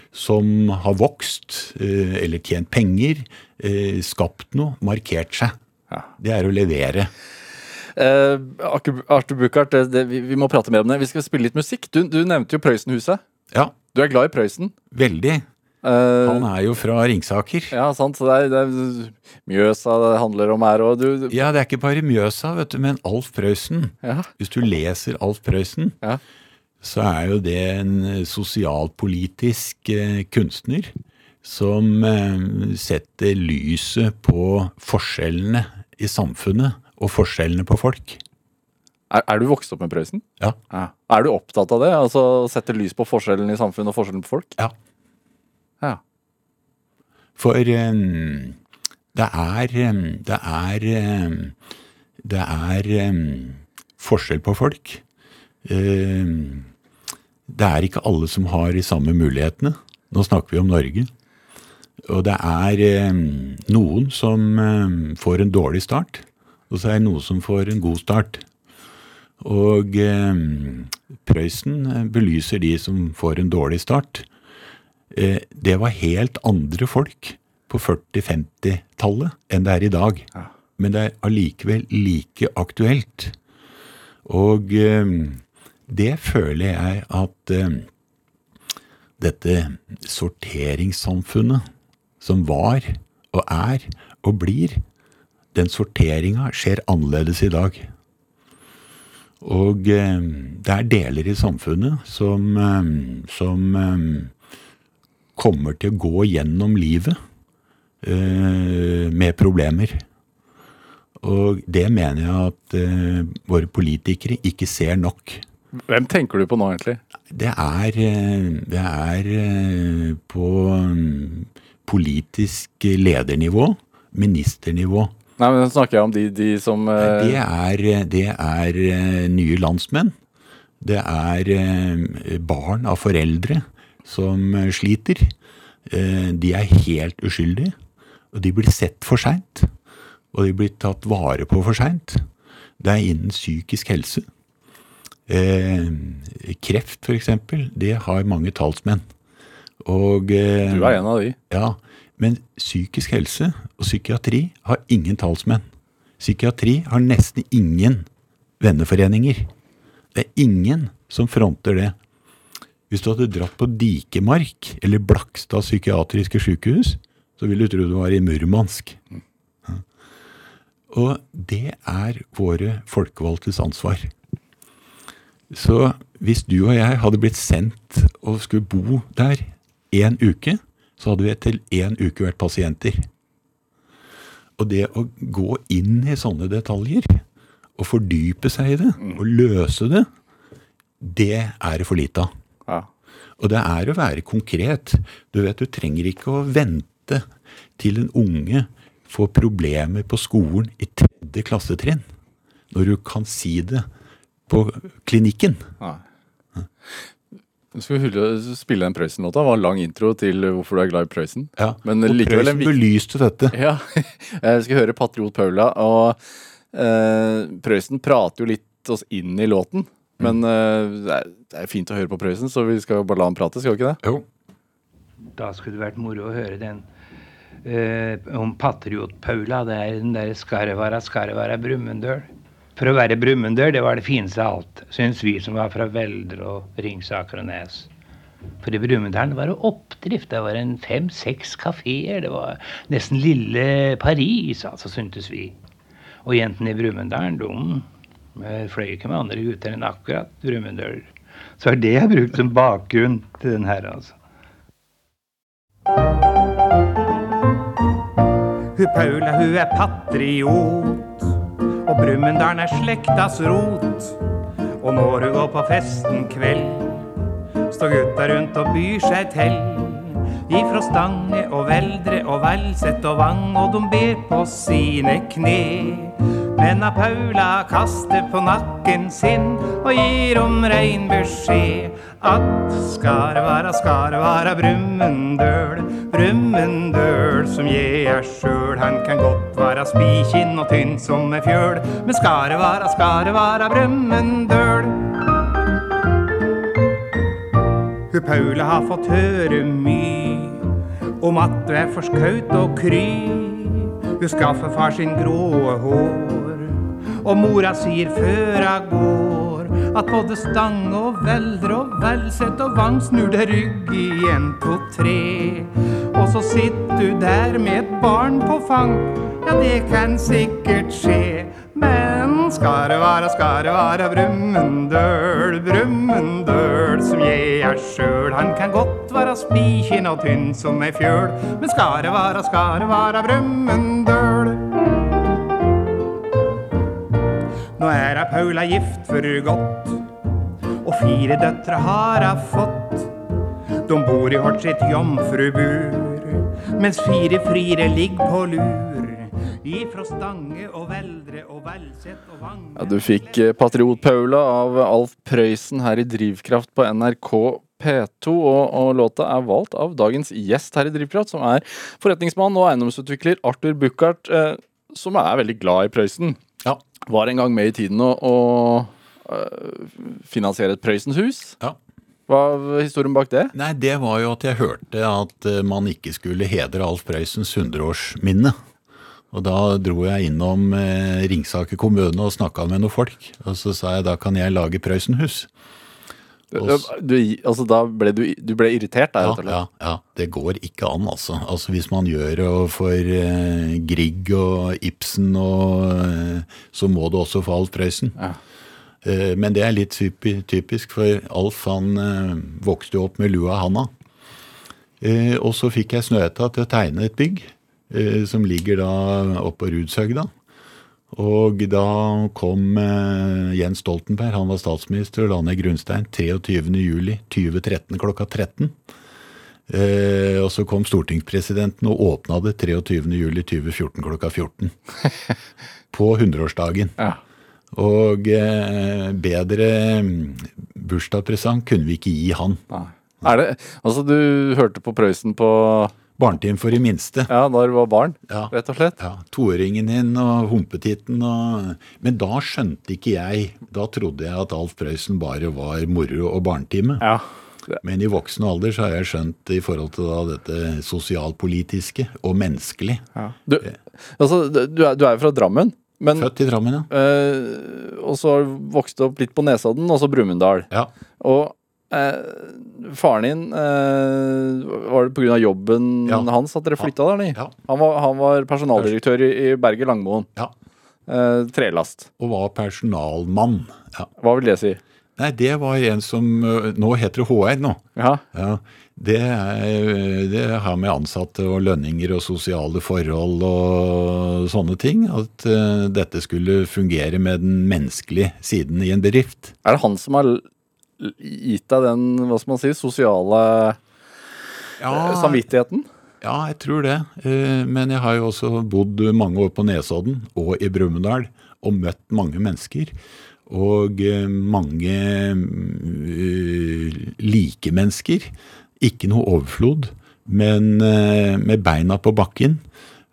som har vokst eh, eller tjent penger, eh, skapt noe, markert seg. Ja. Det er å levere. Eh, Arthur Buchardt, det, det, vi, vi må prate mer om det. Vi skal spille litt musikk. Du, du nevnte jo Prøysenhuset. Ja, Du er glad i Prøysen. veldig. Uh, Han er jo fra Ringsaker. ja, sant. Så det er, det er Mjøsa det handler om her òg. Ja, det er ikke bare Mjøsa, vet du, men Alf Prøysen. ja. Hvis du leser Alf Prøysen, Ja. så er jo det en eh, sosialpolitisk eh, kunstner som eh, setter lyset på forskjellene i samfunnet og forskjellene på folk. Er, er du vokst opp med Prøysen? Ja. Ja. Er du opptatt av det? Altså sette lys på forskjellen i samfunnet og forskjellen på folk? Ja. Ja. For um, det er um, Det er um, Det er forskjell på folk. Det er ikke alle som har de samme mulighetene. Nå snakker vi om Norge. Og det er noen som får en dårlig start, og så er det noe som får en god start. Og eh, Prøysen eh, belyser de som får en dårlig start. Eh, det var helt andre folk på 40-50-tallet enn det er i dag. Ja. Men det er allikevel like aktuelt. Og eh, det føler jeg at eh, dette sorteringssamfunnet som var og er og blir, den sorteringa skjer annerledes i dag. Og eh, det er deler i samfunnet som, eh, som eh, kommer til å gå gjennom livet eh, med problemer. Og det mener jeg at våre politikere ikke ser nok. Hvem tenker du på nå, egentlig? Det er, det er på mm, politisk ledernivå, ministernivå. Nei, men snakker jeg om de, de som eh, Det er, det er eh, nye landsmenn. Det er eh, barn av foreldre som eh, sliter. De er helt uskyldige, og de blir sett for seint. Og de blir tatt vare på for seint. Det er innen psykisk helse. Eh, kreft, eksempel, det har mange talsmenn. Og eh, Du er en av de. ja, men psykisk helse og psykiatri har ingen talsmenn. Psykiatri har nesten ingen venneforeninger. Det er ingen som fronter det. Hvis du hadde dratt på Dikemark eller Blakstad psykiatriske sykehus, så ville du tro du var i Murmansk. Og det er våre folkevalgtes ansvar. Så hvis du og jeg hadde blitt sendt og skulle bo der én uke, så hadde vi etter én uke vært pasienter. Og det å gå inn i sånne detaljer, og fordype seg i det, og løse det, det er det for lite av. Ja. Og det er å være konkret. Du vet, du trenger ikke å vente til en unge får problemer på skolen i tredje klassetrinn, når du kan si det på klinikken. Nei. Skal vi spille den Prøysen-låta. Det var en lang intro til hvorfor du er glad i Prøysen. Ja, Men og likevel en Prøysen belyste dette. Ja, jeg skal høre Patriot Paula, og eh, Prøysen prater jo litt oss inn i låten. Men eh, det, er, det er fint å høre på Prøysen, så vi skal bare la han prate, skal vi ikke det? Jo. Da skulle det vært moro å høre den eh, om Patriot-Paula. Det er den der 'Skarvara, skarvara, Brumunddøl'. For å være Brumunddøl, det var det fineste av alt, syns vi som var fra Velder og Ringsaker og Nes. For i Brumunddalen var det oppdrift. Det var en fem-seks kafeer. Det var nesten lille Paris, altså, syntes vi. Og jentene i Brumunddalen, de eh, fløy ikke med andre gutter enn akkurat Brumunddøl. Så er det jeg har brukt som bakgrunn til den her, altså. Hun Paula, hun er patriot, og Brumunddal er slektas rot. Og når hun går på festen kveld, står gutta rundt og byr seg til. Ifra Stange og Veldre og Velset og Vang, og de ber på sine kne. Men av Paula kaster på nakken sin og gir om rein beskjed at det være, det være Brumunddøl, Brumunddøl som jeg er sjøl. Han kan godt være spikinn og tynn som ei fjøl, men det være, det være Brumunddøl. Hun Paula har fått høre mye om at du er forskaut og kry. Hun skaffer far sin gråe hår, og mora sier før hun går at både stang og velder og velsett og vang snur deg rygg i en, to, tre. Og så sitter du der med et barn på fang, ja, det kan sikkert skje. Men skal det være, skal det være Brumunddøl, Brumunddøl som jeg er sjøl. Han kan godt være spikinn og tynn som ei fjøl, men skal det være, skal Brumunddøl. Nå er ei Paula gift for godt, og fire døtre har hun fått. De bor i hvert sitt jomfrubur, mens fire friere ligger på lur. Ifra Stange og Veldre og Velset og Vange Ja, du fikk eh, Patriot-Paula av Alf Prøysen her i Drivkraft på NRK P2, og, og låta er valgt av dagens gjest her i Drivkraft, som er forretningsmann og eiendomsutvikler Arthur Buchardt, eh, som er veldig glad i Prøysen. Ja. Var en gang med i tiden å, å øh, finansiere et Prøysens-hus. Ja. Hva var historien bak det? Nei, det var jo at jeg hørte at eh, man ikke skulle hedre Alf Prøysens 100-årsminne. Og da dro jeg innom eh, Ringsaker kommune og snakka med noen folk. Og så sa jeg da kan jeg lage Prøysenhus. Du, altså, da ble du, du ble irritert der, Ja, ja, ja, det går ikke an, altså. altså hvis man gjør det for eh, Grieg og Ibsen, og, eh, så må det også for Alf Prøysen. Ja. Eh, men det er litt typi- typisk, for Alf han eh, vokste jo opp med lua i handa. Eh, og så fikk jeg Snøhetta til å tegne et bygg, eh, som ligger da oppe på Rudshøgda. Og da kom eh, Jens Stoltenberg, han var statsminister, og la ned grunnstein 23.07.2013 klokka 13. Eh, og så kom stortingspresidenten og åpna det 23.07.2014 klokka 14. På 100-årsdagen. Ja. Og eh, bedre mm, bursdagspresang kunne vi ikke gi han. Nei. Er det, altså, du hørte på Prøysen på Barnetime for de minste. Ja, da du var barn, Ja. rett og slett? Ja, Toåringen din og humpetitten og Men da skjønte ikke jeg Da trodde jeg at Alf Prøysen bare var moro og barnetime. Ja. Men i voksen alder så har jeg skjønt i forhold til dette sosialpolitiske og menneskelig. ja. Du, altså, du er, du er jo fra Drammen, men Født i Drammen, ja. Øh, Og så har du vokst opp litt på Nesodden, og så Brumunddal. ja. Og eh, faren din eh, Var det pga. jobben Ja. hans at dere flytta der? Ja. Han, var, han var personaldirektør i, i Berger Langmoen. ja. Eh, trelast. Og var personalmann. Ja. Hva vil det si? Nei, det var en som øh, Nå heter det HR nå. Ja. Ja, det, det har med ansatte og lønninger og sosiale forhold og sånne ting. At uh, dette skulle fungere med den menneskelige siden i en bedrift. Er det han som har gitt deg den, hva skal man si, sosiale ja, samvittigheten? Ja, jeg tror det. Eh, Men jeg har jo også bodd mange år på Nesodden og i Brumunddal og møtt mange mennesker. Og eh, mange like mennesker. Ikke noe overflod, men eh, med beina på bakken.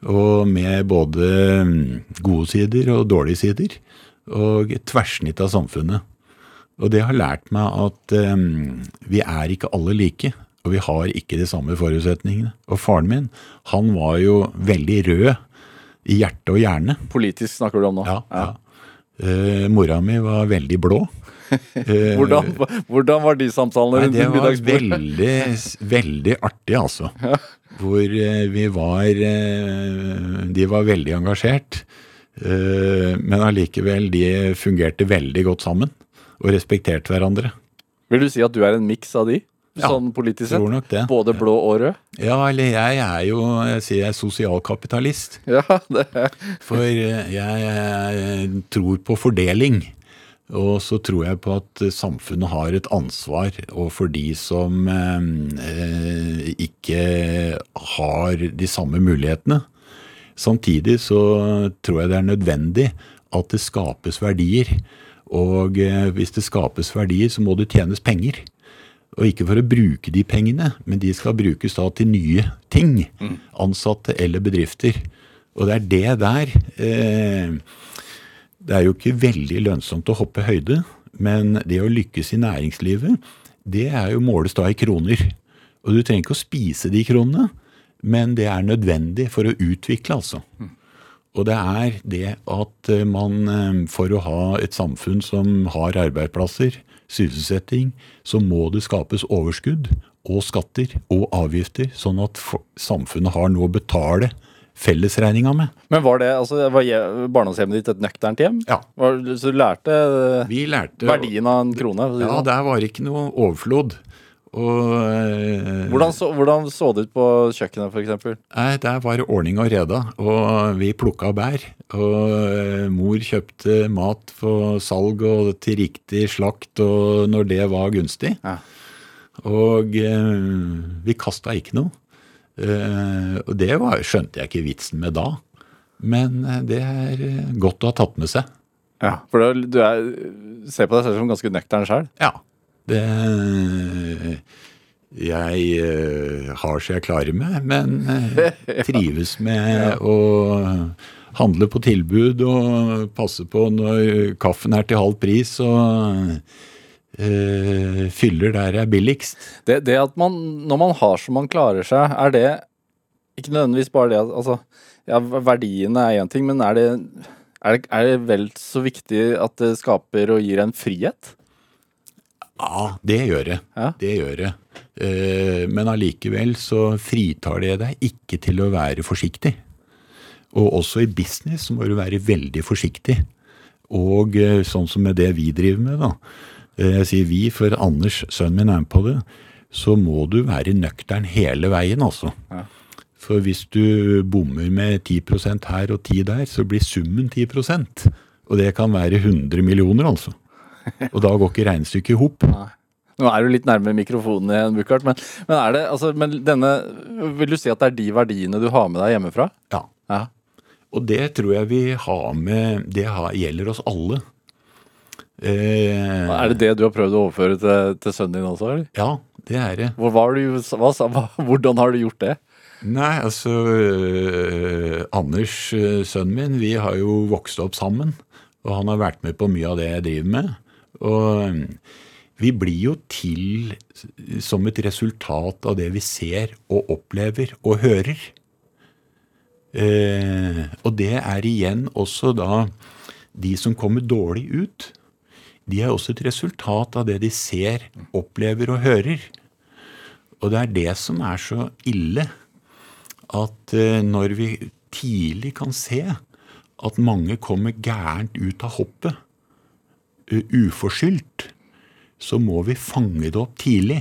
Og med både mm, gode sider og dårlige sider. Og et tverrsnitt av samfunnet. Og det har lært meg at eh, vi er ikke alle like, og vi har ikke de samme forutsetningene. Og faren min, han var jo veldig rød i hjerte og hjerne. Politisk snakker du om nå. Ja, ja. Eh, mora mi var veldig blå. Eh, Hvordan, hvordan var de samtalene rundt det var veldig, veldig artig, altså. Hvor eh, vi var De var veldig engasjert. eh, Men allikevel, de fungerte veldig godt sammen. Og respekterte hverandre. Vil du si at du er en miks av de? Ja, sånn politisk sett? Tror nok det. Både blå og rød? Ja, eller jeg er jo Jeg sier jeg er sosialkapitalist. Ja, det er. For eh, jeg, tror på fordeling. Og så tror jeg på at samfunnet har et ansvar overfor de som eh, ikke har de samme mulighetene. Samtidig så tror jeg det er nødvendig at det skapes verdier. Og eh, hvis det skapes verdier, så må det tjenes penger. Og ikke for å bruke de pengene, men de skal brukes da til nye ting. Ansatte eller bedrifter. Og det er det der eh, Det er jo ikke veldig lønnsomt å hoppe høyde, men det å lykkes i næringslivet, det er jo måles da i kroner. Og du trenger ikke å spise de kronene, men det er nødvendig for å utvikle, altså. Og det er det at eh, man eh, for å ha et samfunn som har arbeidsplasser, sysselsetting, så må det skapes overskudd og skatter og avgifter, sånn at samfunnet har noe å betale fellesregninga med. Men var det, altså, var barndomshjemmet ditt et nøkternt hjem? Ja. Var, så du lærte Vi lærte verdien av en krone? det Ja, sånn? der var ikke noe overflod. Og eh, hvordan, så, hvordan så det ut på kjøkkenet, f.eks.? Nei, der var det ordning og reda, og vi plukka bær. Og eh, mor kjøpte mat for salg og til riktig slakt og når det var gunstig. Ja. Og eh, vi kasta ikke noe. Eh, og det var, skjønte jeg ikke vitsen med da. Men eh, det er eh, godt å ha tatt med seg. Ja. For du er, ser på deg selv som ganske nøktern sjøl? Ja. Det Jeg eh, har så jeg klarer meg, men eh, trives med å handle på tilbud og passe på når kaffen er til halv pris og øh, fyller der er billigst. Det, det at man, når man har så man klarer seg, er det ikke nødvendigvis bare det at altså, ja, Verdiene er én ting, men er det, er, det, er det vel så viktig at det skaper og gir en frihet? Ja, det gjør det. Ja. Det gjør det. Eh, Men allikevel så fritar det deg ikke til å være forsiktig. Og også i business så må du være veldig forsiktig. Og eh, sånn som med det vi driver med, da. Eh, Jeg sier vi, for Anders, sønnen min, er med på det. Så må du være nøktern hele veien, altså. Ja. For hvis du bommer med 10% her og 10 der, så blir summen 10% Og det kan være 100 millioner, altså. Og da går ikke regnestykket i hop. Nå er du litt nærme mikrofonen igjen, Buchardt, men, men er det altså, men denne Vil du si at det er de verdiene du har med deg hjemmefra? Ja. Ja. Og det tror jeg vi har med Det har, gjelder oss alle. Eh, Er det det du har prøvd å overføre til, til sønnen din også, eller? Ja, det er det. Hvor var du, hva, hva, hvordan har du gjort det? Nei, altså eh, Anders, øh, sønnen min, vi har jo vokst opp sammen. Og han har vært med på mye av det jeg driver med. Og øh, vi blir jo til som et resultat av det vi ser og opplever og hører. Eh, og det er igjen også da de som kommer dårlig ut. De er også et resultat av det de ser, opplever og hører. Og det er det som er så ille at eh, når vi tidlig kan se at mange kommer gærent ut av hoppet, uforskyldt, så må vi fange det opp tidlig.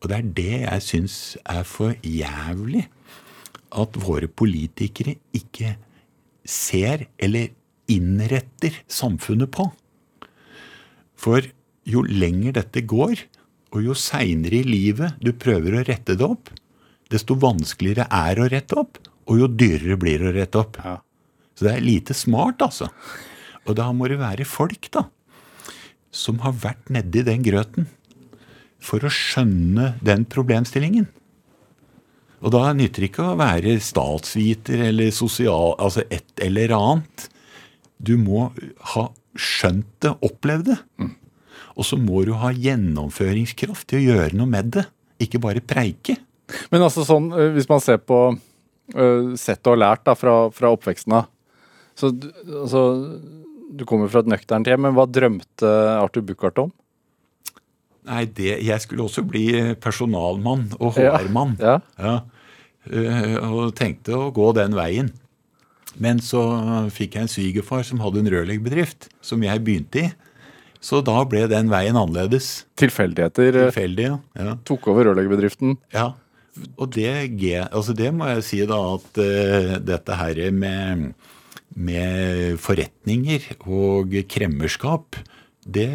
Og det er det jeg syns er for jævlig. At våre politikere ikke ser eller innretter samfunnet på. For jo lenger dette går, og jo seinere i livet du prøver å rette det opp, desto vanskeligere er å rette opp, og jo dyrere blir det å rette opp. Ja. Så det er lite smart, altså. Og da må det være folk, da, som har vært nedi den grøten for å skjønne den problemstillingen. Og da nytter det ikke å være statsviter eller sosial... Altså et eller annet. Du må ha skjønt det, opplevd det. Og så må du ha gjennomføringskraft til å gjøre noe med det. Ikke bare preike. Men altså sånn, øh, hvis man ser på øh, sett og lært da, fra, fra oppveksten av så altså, Du kommer fra et nøkternt hjem, men hva drømte Arthur Buchardt om? Nei, det, jeg skulle også bli personalmann og HR-mann. Ja. Ja, Ja. og tenkte å gå den veien. Men så fikk jeg en svigerfar som hadde en rørleggerbedrift, som jeg begynte i. Så da ble den veien annerledes. Tilfeldigheter øh, Tilfeldig, ja. ja. tok over rørleggerbedriften. ja. Og det, altså det må jeg si da at uh, dette her med, med forretninger og kremmerskap, det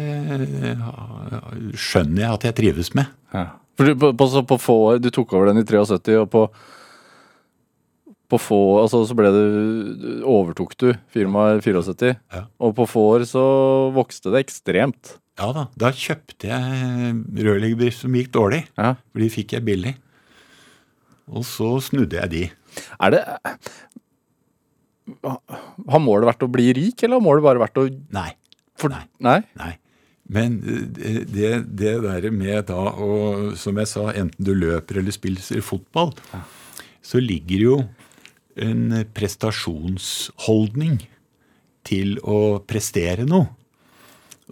skjønner jeg at jeg trives med. Ja. For du, på, på, på få år, du tok over den i 73, og på, på få altså så ble du Overtok du firmaet i 74, Ja. og på få år så vokste det ekstremt. Ja da, da kjøpte jeg rørleggerbedrift som gikk dårlig, Ja. for de fikk jeg billig. Og så snudde jeg de. Er det Har målet vært å bli rik, eller har målet bare vært å Nei. for, Nei. Nei? Nei. Men det, det, det der med da å, som jeg sa, enten du løper eller spiller fotball, så ligger jo en prestasjonsholdning til å prestere noe.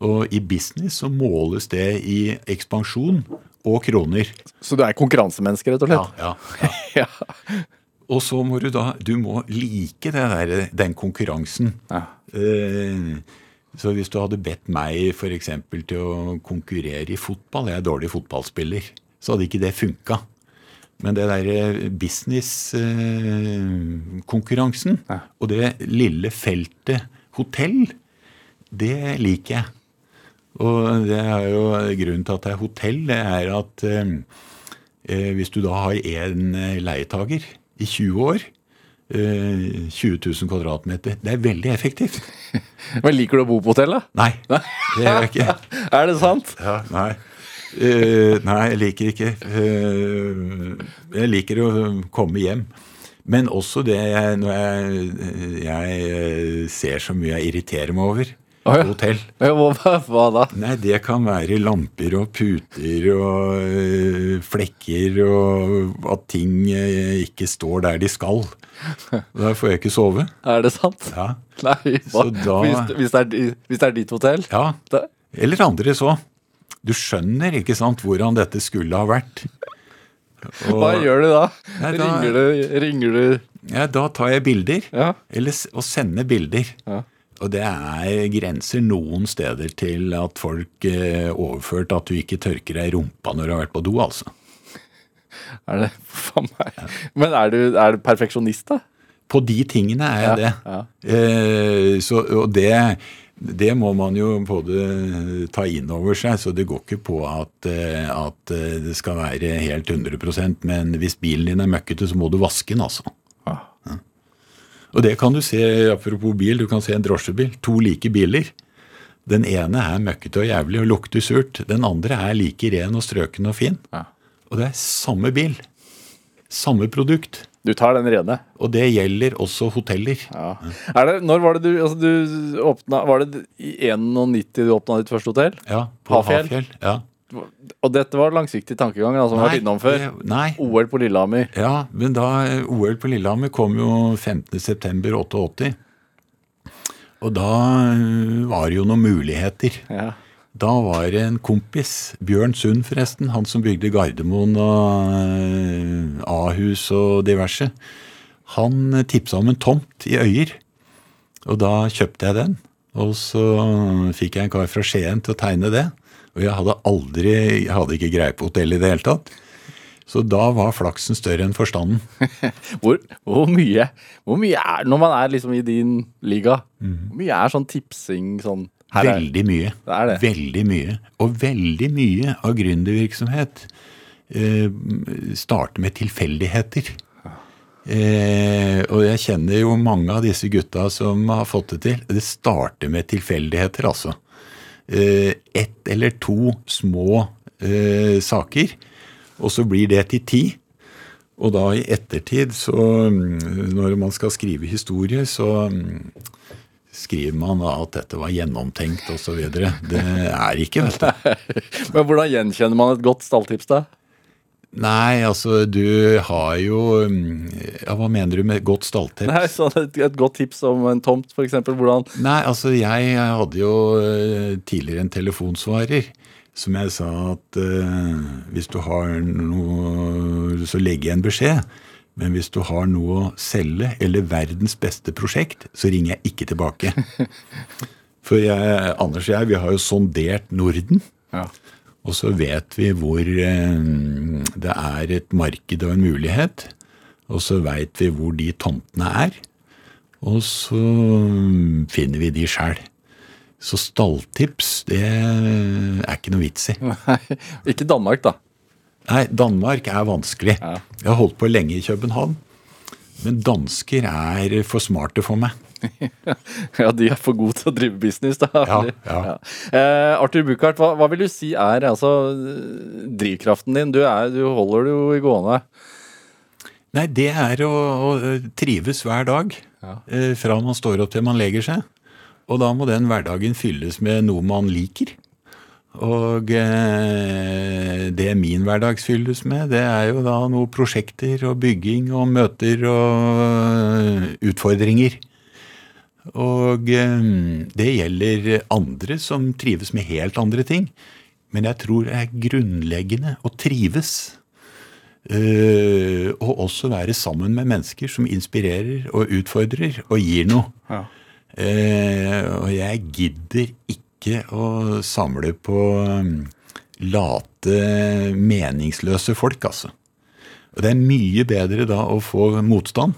Og i business så måles det i ekspansjon og kroner. Så du er konkurransemenneske, rett og slett? Ja, ja. Ja. Og så må du da Du må like det der, den konkurransen. Ja. Eh, så hvis du hadde bedt meg f.eks. til å konkurrere i fotball Jeg er dårlig fotballspiller. Så hadde ikke det funka. Men det derre business-konkurransen Ja. og det lille feltet hotell, det liker jeg. Og det er jo grunnen til at det er hotell, det er at eh, eh, hvis du da har én leietager i 20 år, eh, 20 000 kvadratmeter, det er veldig effektivt. Men liker du å bo på hotell, da? Nei, det gjør jeg ikke. Er det sant? Ja, nei. Uh, nei, jeg liker ikke Uh, Jeg liker å komme hjem. Men også det jeg, når jeg, jeg eh, ser så mye jeg irriterer meg over Å, ja. hotell. Ja, Hva, hva da? Nei, det kan være lamper og puter og øh, flekker og at ting øh, ikke står der de skal. Da får jeg ikke sove. Er det sant? Ja. Nei, hva? Da- hvis, hvis, det er, hvis det er ditt hotell? ja. Da, Eller andre så. Du skjønner ikke sant hvordan dette skulle ha vært. Og- hva gjør du da? Nei, da- Ringer du, ringer du Ja, da tar jeg bilder. Ja. Eller og sender bilder. Ja. Og det er grenser noen steder til at folk eh, overført at du ikke tørker deg i rumpa når du har vært på do, altså. Er det Faen meg. Men er du, er du perfeksjonist, da? På de tingene er jeg Ja, det. ja. Eh, så, og det, det må man jo både ta inn over seg, så det går ikke på at, eh, at eh, det skal være helt 100% men hvis bilen din er møkkete, så må du vaske den, altså. Og det kan du se, apropos bil, du kan se en drosjebil. To like biler. Den ene er møkkete og jævlig og lukter surt. Den andre er like ren og strøken og fin. Ja. Og det er samme bil. Samme produkt. Du tar den rene? Og det gjelder også hoteller. Ja. Er det, når var det du, altså du åpna Var det i 91 du åpna ditt første hotell? Ja, på Hafjell? Hafjell. Ja. Og dette var langsiktig tankegang, altså, som vi har vært innom før. Nei. OL på Lillehammer. Ja, men da OL på Lillehammer kom jo 15.9.88. Og da øh, var det jo noen muligheter. Ja. Da var det en kompis, Bjørn Sund forresten, han som bygde Gardermoen og øh, Ahus og diverse. Han tipsa om en tomt i Øyer, og da kjøpte jeg den. Og så fikk jeg en kar fra Skien til å tegne det. Og jeg hadde aldri, jeg hadde ikke greie på hotell i det hele tatt. Så da var flaksen større enn forstanden. Hvor, hvor mye Hvor mye er Når man er liksom i din liga, hvor mye er sånn tipsing sånn Veldig mye. Det er det. Veldig mye. Og veldig mye av gründervirksomhet eh, starter med tilfeldigheter. Eh, og jeg kjenner jo mange av disse gutta som har fått det til. Det starter med tilfeldigheter, altså. Eh, ett eller to små eh, saker, og så blir det til ti. Og da i ettertid, så mm, når man skal skrive historie, så mm, skriver man at dette var gjennomtenkt osv. Det er ikke, vet du. Men hvordan gjenkjenner man et godt stalltips, da? Nei, altså du har jo mm, Ja, hva mener du med godt stalltips? Nei, sånn et, et godt tips om en tomt, f.eks. Hvordan Nei, altså jeg hadde jo eh, tidligere en telefonsvarer som jeg sa at eh, hvis du har noe Så legger jeg en beskjed. Men hvis du har noe å selge eller verdens beste prosjekt, så ringer jeg ikke tilbake. For jeg, Anders og jeg, vi har jo sondert Norden. Ja. Og så vet vi hvor eh, det er et marked og en mulighet. Og så veit vi hvor de tomtene er. Og så mm, finner vi de sjæl. Så stalltips, det er ikke noe vits i. Nei, ikke Danmark, da. Nei, Danmark er vanskelig. Ja. Jeg har holdt på lenge i København. Men dansker er for smarte for meg. Ja, de er for gode til å drive business, da. Ja, ja. Eh, Arthur Buchardt, hva, hva vil du si er altså drivkraften din? Du, er, du holder det jo i gående. Nei, det er å, å trives hver dag. Ja. eh, Fra man står opp til man legger seg. Og da må den hverdagen fylles med noe man liker. Og eh, det min hverdag fylles med, det er jo da noen prosjekter og bygging og møter og eh, utfordringer. Og eh, det gjelder andre som trives med helt andre ting. Men jeg tror det er grunnleggende å trives. Eh, og også være sammen med mennesker som inspirerer og utfordrer og gir noe. Ja. Eh, og jeg gidder ikke å samle på um, late, meningsløse folk, altså. Og det er mye bedre da å få motstand.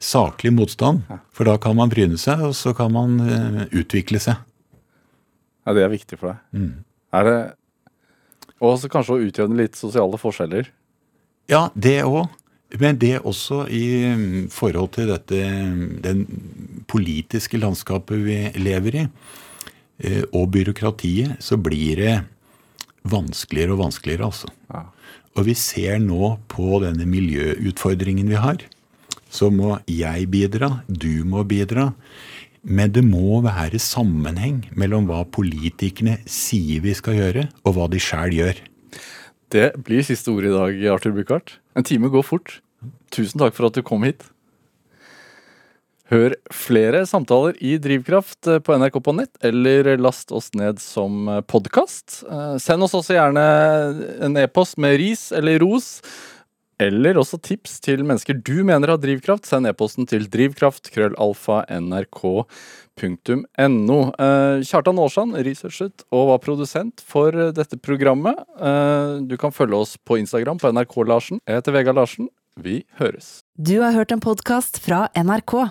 Saklig motstand. For da kan man bryne seg, og så kan man eh, utvikle seg. ja, det er viktig for deg. Er det Og også kanskje å utjevne litt sosiale forskjeller. Ja, det òg. Men det også i mm, forhold til dette mm, den politiske landskapet vi lever i, og byråkratiet, så blir det vanskeligere og vanskeligere, altså. Ja. Og vi ser nå på denne miljøutfordringen vi har. Så må jeg bidra, du må bidra. Men det må være sammenheng mellom hva politikerne sier vi skal gjøre, og hva de sjæl gjør. Det blir siste ord i dag, Arthur Buchardt. En time går fort. Tusen takk for at du kom hit. Hør flere samtaler i Drivkraft eh, på NRK på nett, eller last oss ned som podkast. Send oss også gjerne en e-post med ris eller ros, eller også tips til mennesker du mener har drivkraft. Send e-posten til drivkraft.krøllalfa.nrk.no. Eh, Kjartan Aarsand researchet og var produsent for dette programmet. Eh, Du kan følge oss på Instagram på NRK Larsen. Jeg heter Vegard Larsen. Vi høres. Du har hørt en podkast fra NRK.